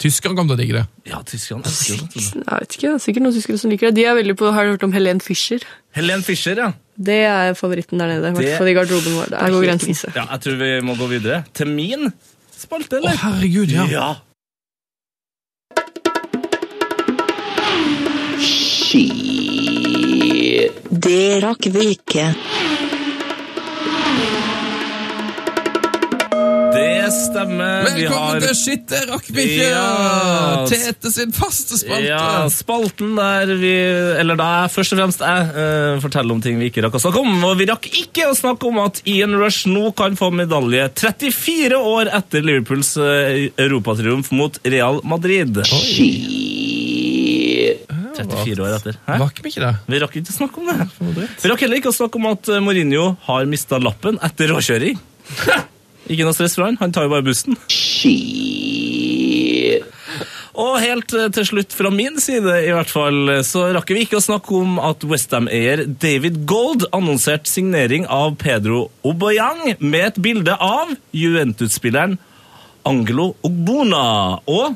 Tyskerne kommer til å digge det. Ja, tyskerne elsker det. Jeg vet ikke, det er sikkert noen tyskere som liker det. De er veldig på, Har du hørt om Helene Fischer? Helen Fischer, ja. Det er favoritten der nede. Det- i garderoben vår. Der går grensen. ja. Jeg tror vi må gå videre. Til min spalte, Å, herregud, ja. ja. Det rakk vi ikke. Det stemmer. Vi Velkommen har til Shit, det rakk vi ikke! Ja. Tete sin faste spalte. ja, spalten der vi Eller da jeg først og fremst jeg uh, forteller om ting vi ikke rakk å snakke om. Og vi rakk ikke å snakke om at Ian Rush nå kan få medalje 34 år etter Liverpools uh, europatriumf mot Real Madrid. 34 år etter. Hæ? Rakk vi ikke det? Vi rakk ikke å snakke om det. Vi rakk heller ikke å snakke om at eh, Mourinho har mista lappen etter råkjøring. Ikke noe stress for han, han tar jo bare bussen. Og helt eh, til slutt fra min side i hvert fall, eh, så rakk vi ikke å snakke om at Westham-eier David Gold annonserte signering av Pedro Oboyang med et bilde av Juventus-spilleren Angelo Ogbona. Og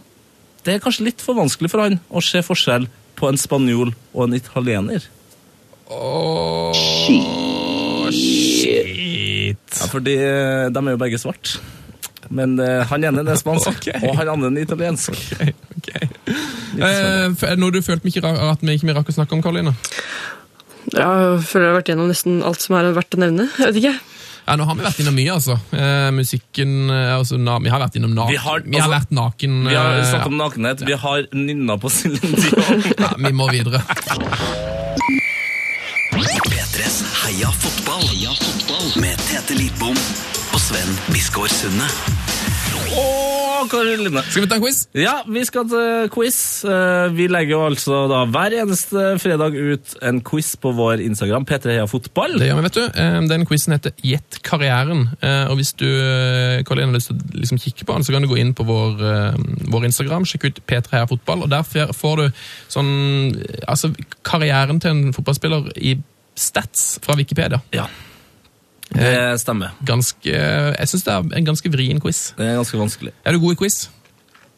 det er kanskje litt for vanskelig for han å se forskjell på en spanjol og en italiener. Ja, fordi eh, de er jo begge svart. Men uh, han ene er spansk, okay. og han andre er italiensk. Ok. okay. er det noe du følte vi ikke, at vi ikke rakk å snakke om, Karoline? Ja, jeg føler jeg har vært gjennom nesten alt som er verdt å nevne. Jeg vet ikke. Ja, nå har vi vært innom mye, altså. Eh, musikken eh, altså, na, Vi har vært innom naken. Vi har- vi har altså, vært naken. Vi har eh, snakket om nakenhet. Vi har nynna på Céline Dion. ja, vi må videre. P3s Heia fotball. Heia fotball med Tete Lidbom og Sven Biskår Sunde. Karoline. Skal vi ta en quiz? Ja, vi skal til quiz. Eh, Vi legger jo altså da hver eneste fredag ut en quiz på vår Instagram, P3 Heia Fotball. Det gjør vi, vet du. Eh, Den quizen heter Gjett karrieren. Eh, Og hvis du Karoline, har lyst til å liksom kikke på den, så kan du gå inn på vår, vår Instagram, sjekke ut P3 Heia Fotball, og der får du sånn Altså karrieren til en fotballspiller i stats fra Wikipedia. Ja, det stemmer. Ganske Jeg syns det er en ganske vrien quiz. Det er ganske vanskelig. Er du god i quiz?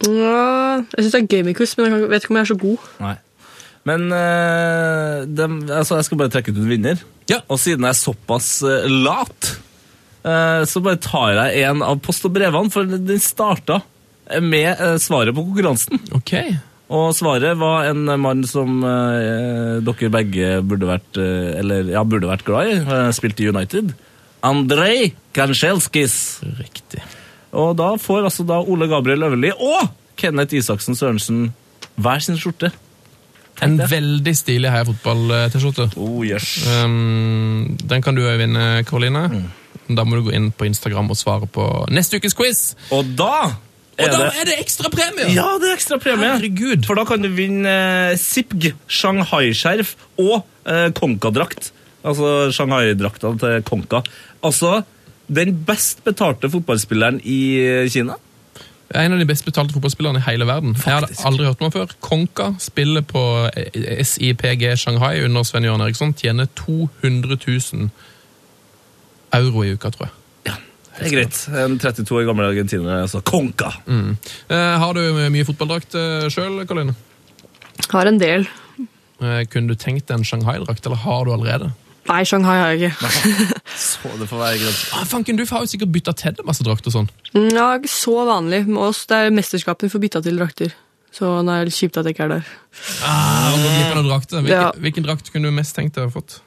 Ja, jeg syns det er gøy med quiz, men jeg vet ikke om jeg er så god. Nei. Men eh, dem, altså, jeg skal bare trekke ut en vinner. Ja. Og siden jeg er såpass eh, lat, eh, så bare tar jeg en av post og brevene, for den starta med svaret på konkurransen. Ok. Og svaret var en mann som eh, dere begge burde vært Eller ja, burde vært glad i. Spilte i United. Andrej Kanskjelskis. Riktig. Og da får altså da Ole Gabriel Øverli og Kenneth Isaksen Sørensen hver sin skjorte. En veldig stilig Heia Fotball-T-skjorte. Oh, yes. Um, den kan du òg vinne, Karoline. Mm. Da må du gå inn på Instagram og svare på neste ukes quiz. Og da Og da er det ekstra premie! Ja, det er ekstra premie. Herregud. For da kan du vinne eh, Sipg, Shanghai-skjerf og eh, Konka-drakt. Altså Shanghai-drakta til Konka. Altså den best betalte fotballspilleren i eh, Kina. En av de best betalte fotballspillerne i hele verden. Jeg hadde aldri hørt om han før. Konka spiller på SIPG Shanghai under Sven Jørn Eriksson. Tjener 200 000 euro i uka, tror jeg. Det er greit. En 32 år gammel argentiner, altså Konka. Eh, har du mye fotballdrakt uh, sjøl, Karoline? Har en del. Eh, kunne du tenkt deg en Shanghai-drakt, eller har du allerede? Nei, Shanghai har jeg ikke. Så det får være greit. Ah, fanken, Du har jo sikkert bytta til deg masse drakt og sånn. Mm, Ja, ikke så vanlig. Med oss det er mesterskapet vi får bytta til drakter. Så det er litt kjipt at jeg ikke er der. Ah, noen drakter. Hvilken, Ja. hvilken drakt kunne du mest tenkt deg å ha fått?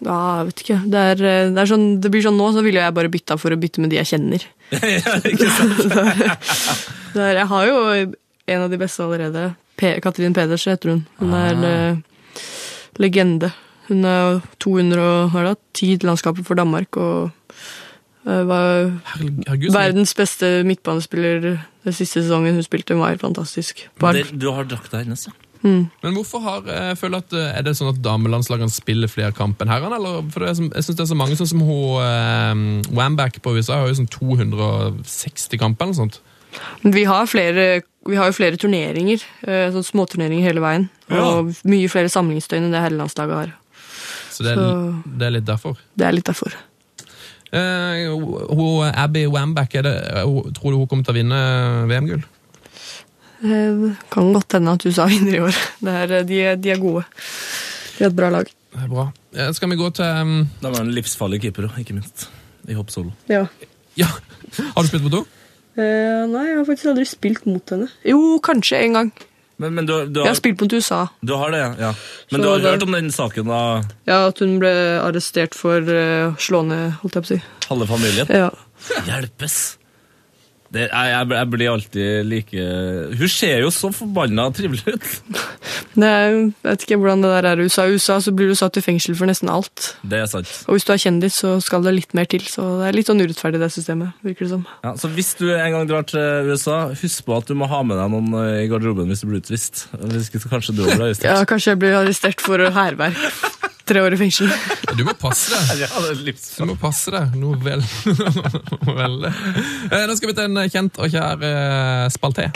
Ja, jeg vet ikke. Det, er, eh, det, er sånn, det blir sånn nå, så ville jeg bare bytta for å bytte med de jeg kjenner. ja, ikke sant? Det er, jeg har jo en av de beste allerede. Pe Katrin Peders heter hun. Hun er eh, legende. Hun er 200 og hva er det, 10 landskaper for Danmark og eh, var Herregud, verdens beste midtbanespiller den siste sesongen hun spilte. Hun var helt fantastisk. Det, du har drakta hennes, ja. Men hvorfor har, jeg føler at, eh, Er det sånn at damelandslagene spiller flere kamper enn herrene? Eller? For er, jeg synes det er så mange, sånn som hun eh, Wamback på USA har jo sånn 260 kamper eller noe sånt. Vi har, flere, vi har jo flere turneringer, eh, sånn småturneringer hele veien. Og mye flere samlingsdøgn enn det herrelandslaget har. Så det er, Så- det er litt derfor. Det er litt derfor. Eh, hun, Abby Wamback, er det, eh, hun- tror du hun kommer til å vinne VM-gull? Eh, kan godt hende at USA vinner i år. Det er, eh, de, de er gode. De har et bra lag. Det er bra. Eh, skal vi gå til um, Det var en livsfarlig keeper ikke minst. I hoppsolo. Ja. Ja, har du spilt på to? Eh, nei, jeg har faktisk aldri spilt mot henne. Jo, kanskje en gang. Men, men du, du, Jeg har, har spilt mot USA. du har det, ja. Men Så du har det- hørt om den saken da Ja, At hun ble arrestert for uh, slående, slå ned, holdt jeg på å si. halve familien? Ja. Hjelpes! Det, jeg, jeg, blir alltid like Hun ser jo så forbanna trivelig ut. Er, jeg vet ikke hvordan det der er i USA. I USA så blir du satt i fengsel for nesten alt. Det er sant. Og hvis du er kjendis, så skal det litt mer til. Så det er litt sånn urettferdig, det systemet. virker det som. Ja, så Hvis du en gang drar til USA, husk på at du må ha med deg noen eh, i garderoben hvis du blir utvist. Hvis ikke, så kanskje du blir arrestert. Ja, Kanskje jeg blir arrestert for hærverk. Tre år i fengsel. Du må passe deg. Ja, det er Du må passe deg noe vel. Veldig. Eh, Nå skal vi til en kjent og kjær eh, spalte.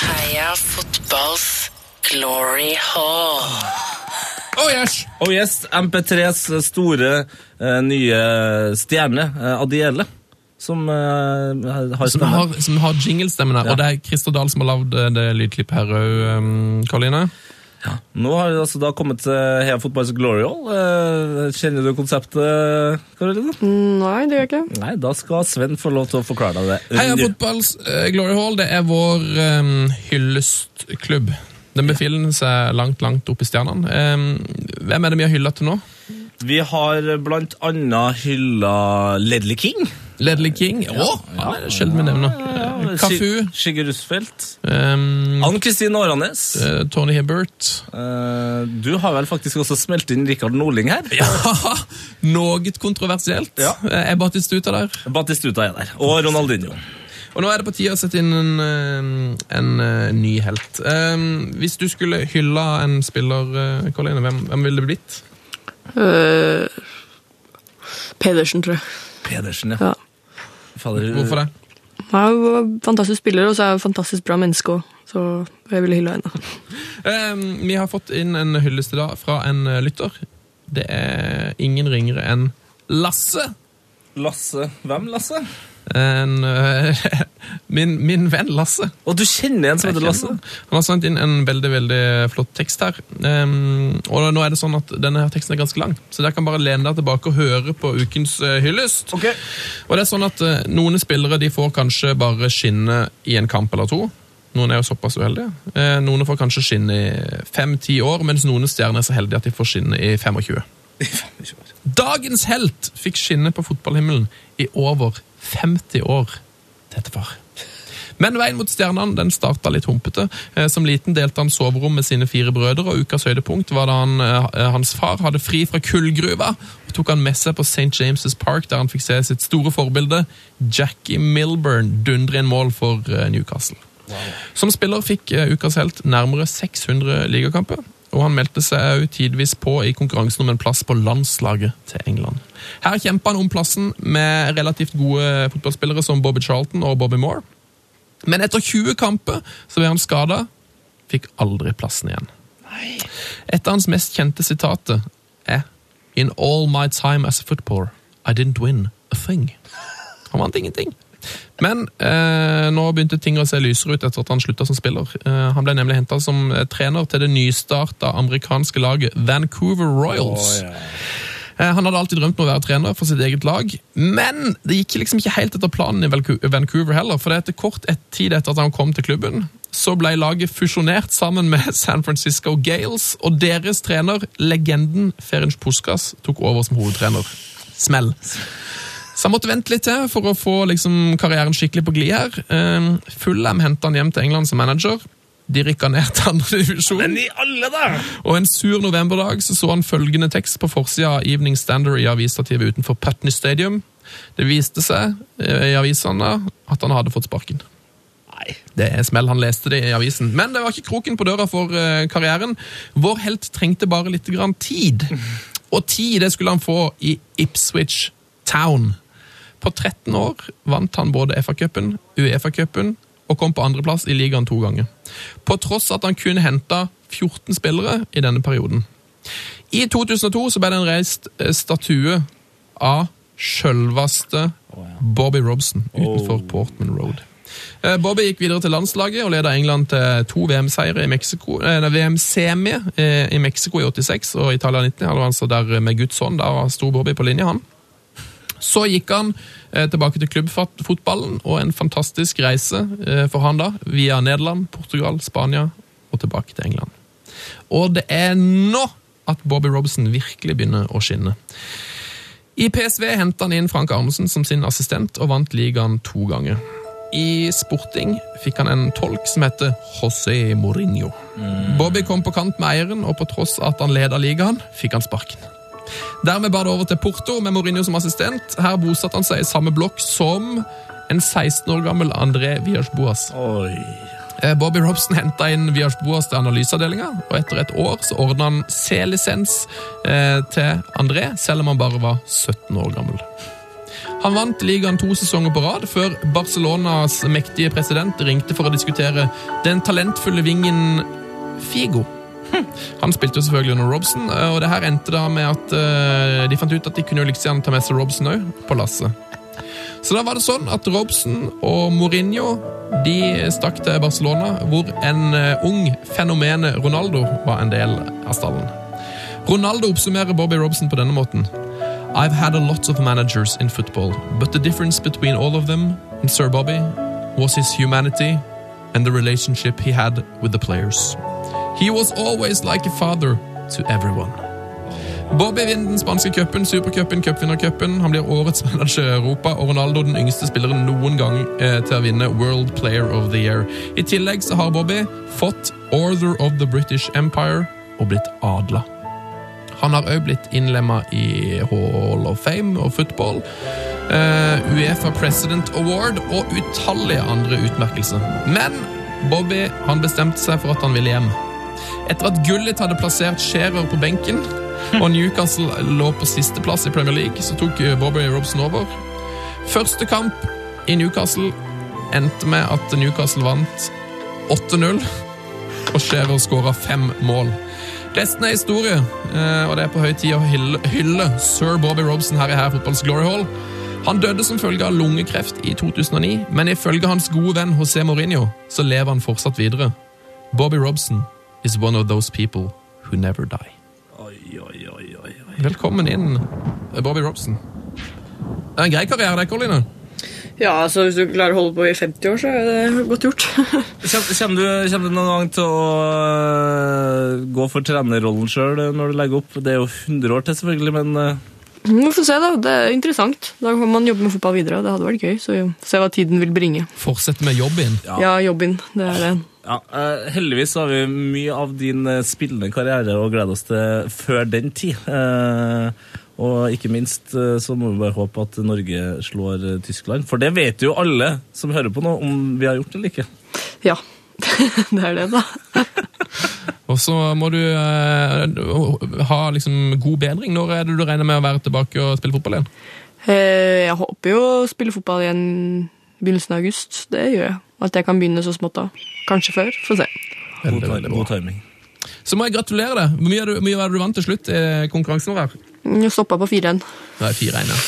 Heia fotballs glory hall. Oh yes! Oh yes, MP3s store eh, nye stjerne, eh, Adiele, som uh, har Som har, som har jinglestemmen her. Ja. Og det er Christer Dahl som har lagd det, det lydklippet her òg, um, Karoline. Nå har vi altså da kommet til Heia Fotballs Glory Hall. Eh, kjenner du konseptet, Karoline? Nei, det gjør jeg ikke. Nei, da skal Sven få lov til å forklare deg det. Heia Fotballs eh, Glory Hall det er vår um, hyllestklubb. Den befinner seg langt, langt oppe i stjernene. Um, hvem er det vi har hylla til nå? Vi har blant annet hylla Ledley King. Ledley King. Å, han er sjelden vi nevner. Kafu. Sigurd Russfeldt. Um, Ann Kristin Åranes. Uh, Tony Hibbert. Uh, du har vel faktisk også smelt inn Rikard Norling her? Ja, noe kontroversielt. Ja. Eh, Er Batistuta der? Batistuta er der. Og Ronaldinho. Og nå er det på tide å sette inn en, en, en eh, ny helt. Um, hvis du skulle hylla en spiller, uh, Karoline, hvem, hvem ville det blitt? Uh, Pedersen, tror jeg. Pedersen, ja. Ja. Fader, Hvorfor det? Han er jo en fantastisk spiller, og så er han et fantastisk bra menneske òg. Så jeg ville hylle henne. Um, vi har fått inn en hyllest i dag fra en eh, lytter. Det er ingen ringere enn Lasse. Lasse. Hvem, Lasse? En, eh, min, min venn Lasse. Og du kjenner en som heter Lasse? Han har sendt inn en veldig veldig flott tekst her. Um, og nå er det sånn at Denne her teksten er ganske lang, så dere kan bare lene deg tilbake og høre på ukens eh, hyllest. Og det er sånn at uh, Noen spillere de får kanskje bare skinne i en kamp eller to. Noen er jo såpass uheldige. Uh, noen får kanskje skinne i fem-ti år, mens noen stjerner er så heldige at de får skinne i 25. Dagens helt fikk skinne på fotballhimmelen i over 50 år. Dette var. Men veien mot stjernene den starta litt humpete. Eh, Som liten delte han soverom med sine fire brødre, og ukas høydepunkt var da han, eh, hans far hadde fri fra kullgruva og tok han med seg på St. James' Park, der han fikk se sitt store forbilde, Jackie Milburn, dundre inn mål for eh, Newcastle. Som spiller fikk ukas helt nærmere 600 ligakamper, og han meldte seg òg tidvis på i konkurransen om en plass på landslaget til England. Her kjempa han om plassen med relativt gode fotballspillere som Bobby Charlton og Bobby Moore. Men etter 20 kamper så ble han skada, fikk aldri plassen igjen. Et av hans mest kjente sitater er In all my time as a footballer, I didn't win a thing. Han vant ingenting. Men eh, nå begynte ting å se lysere ut etter at han slutta som spiller. Eh, han ble nemlig henta som eh, trener til det nystarta amerikanske laget Vancouver Royals. Eh, Han hadde alltid drømt om å være trener for sitt eget lag, men det gikk liksom ikke helt etter planen i Vancouver heller. For etter kort et tid etter at han kom til klubben, så ble laget fusjonert sammen med San Francisco Gales, og deres trener, legenden Ferenc Puskas, tok over som hovedtrener. Smell. Så han måtte vente litt til for å få liksom, karrieren skikkelig på glid her. Eh, Fullham henta han hjem til England som manager. De rykka ned til andre divisjon. Men i alle dager! Og en sur novemberdag så, så han følgende tekst på forsida av Evening Standard i avisstativet utenfor Putney Stadium. Det viste seg eh, i avisene at han hadde fått sparken. Nei. Det er smell, han leste det i avisen. Men det var ikke kroken på døra for eh, karrieren. Vår helt trengte bare litt grann tid. Og tid det skulle han få i Ipswich Town. På 13 år vant han både FA-cupen, Uefa-cupen og kom på andreplass i ligaen to ganger. På tross at han kun henta 14 spillere i denne perioden. I 2002 så ble det en reist eh, statue av sjølveste Bobby Robson utenfor Portman Road. Eh, Bobby gikk videre til landslaget og leda England til to VM-seire i Mexico, eh, VM-semi eh, i Mexico i 86 og Italia 90. Han var altså der med Guds hånd. Da sto Bobby på linje, han. Så gikk han eh, tilbake til klubbfotballen, og en fantastisk reise eh, for han da, via Nederland, Portugal, Spania og tilbake til England. Og det er nå at Bobby Robson virkelig begynner å skinne. I PSV henta han inn Frank Armesen som sin assistent og vant ligaen to ganger. I sporting fikk han en tolk som heter José Mourinho. Bobby kom på kant med eieren, og på tross av at han leda ligaen, fikk han sparken. Dermed bar det over til Porto med Mourinho som assistent. Her bosatte han seg i samme blokk som en 16 år gammel André Villas-Boas. Eh, Bobby Robson henta inn Villas-Boas til analyseavdelinga, og etter et år så ordna han C-lisens eh, til André, selv om han bare var 17 år gammel. Han vant ligaen to sesonger på rad, før Barcelonas mektige president ringte for å diskutere den talentfulle vingen Figo. Han spilte jo selvfølgelig under Robson, og det her endte da med at eh, de fant ut at de kunne jo like gjerne ta med seg Robson òg, på lasset. Så da var det sånn at Robson og Mourinho de stakk til Barcelona, hvor en eh, ung fenomen Ronaldo var en del av stallen. Ronaldo oppsummerer Bobby Robson på denne måten. I've had a lot of managers in football, but the difference between all of them and Sir Bobby was his humanity and the relationship he had with the players. He was always like a father to everyone. Bobby vinner den spanske cupen, supercupen, cupvinnercupen. Han blir årets manager i Europa, og Ronaldo den yngste spilleren noen gang eh, til å vinne World Player of the Year. I tillegg så har Bobby fått Order of the British Empire og blitt adla. Han har òg blitt innlemma i Hall of Fame og football, eh, Uefa President Award og utallige andre utmerkelser. Men Bobby han bestemte seg for at han ville hjem. Etter at Gullit hadde plassert Scherer på benken, og Newcastle lå på sisteplass i Premier League, så tok eh, Bobby Robson over. Første kamp i Newcastle endte med at Newcastle vant 8-0, og Scherer skåra fem mål. Resten er historie, eh, og det er på høy tid å hylle sir Bobby Robson her i Her Fotballs Glory Hall. Han døde som følge av lungekreft i 2009, men ifølge hans gode venn José Mourinho så lever han fortsatt videre. Bobby Robson is one of those people who never die. Oi, oi, oi, oi, oi. Velkommen inn, Bobby Robson. Det er en grei karriere, det, Coline. Ja, altså Hvis du klarer å holde på i 50 år, så er det godt gjort. Kommer du, kommer du noen gang til å øh, gå for trenerrollen sjøl når du legger opp? Det er jo 100 år til, selvfølgelig, men øh, Vi får se, da. Det er interessant. Da kan man jobbe med fotball videre. og Det hadde vært gøy. Så se hva tiden vil bringe. Fortsett med jobben. Ja, jobben. Det er det. ja, øh, heldigvis har vi mye av din øh, spillende karriere å glede oss til før den tid. Eh, og ikke minst så må vi bare håpe at Norge slår Tyskland. For det vet jo alle som hører på nå, om vi har gjort det eller ikke. Ja. det er det, da. Og så må du eh, ha liksom god bedring. Når er det du regner med å være tilbake og spille fotball igjen? Eh, Jeg håper jo å spille fotball igjen i begynnelsen av august. Det gjør jeg. At jeg kan begynne så smått da. Kanskje før. Få se. God, Veldig, veldig ti- god timing. Så må jeg gratulere deg. Hvor mye, du- mye var det du vant til slutt i konkurransen vår? Jeg stoppa på 4-1. Det er fire ja.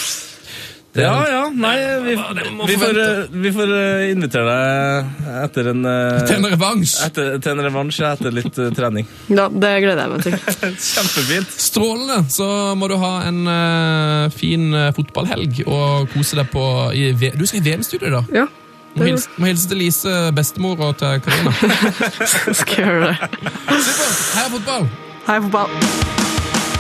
Det Ja, ja, nei, vi, vi, får, vi får øh, invitere deg etter en øh, Til en revansj! Etter, til en revansj etter litt øh, trening. Ja, det gleder jeg meg til. Kjempefint. Strålende! Så må du ha en uh, fin eh, fotballhelg og kose deg på i, V- Du skal i VM-studio da? Ja, Må hilse, må hilse til Lise, bestemor, og til Karina. skal jeg gjøre det. Supert! Heia fotball! Hei, fotball.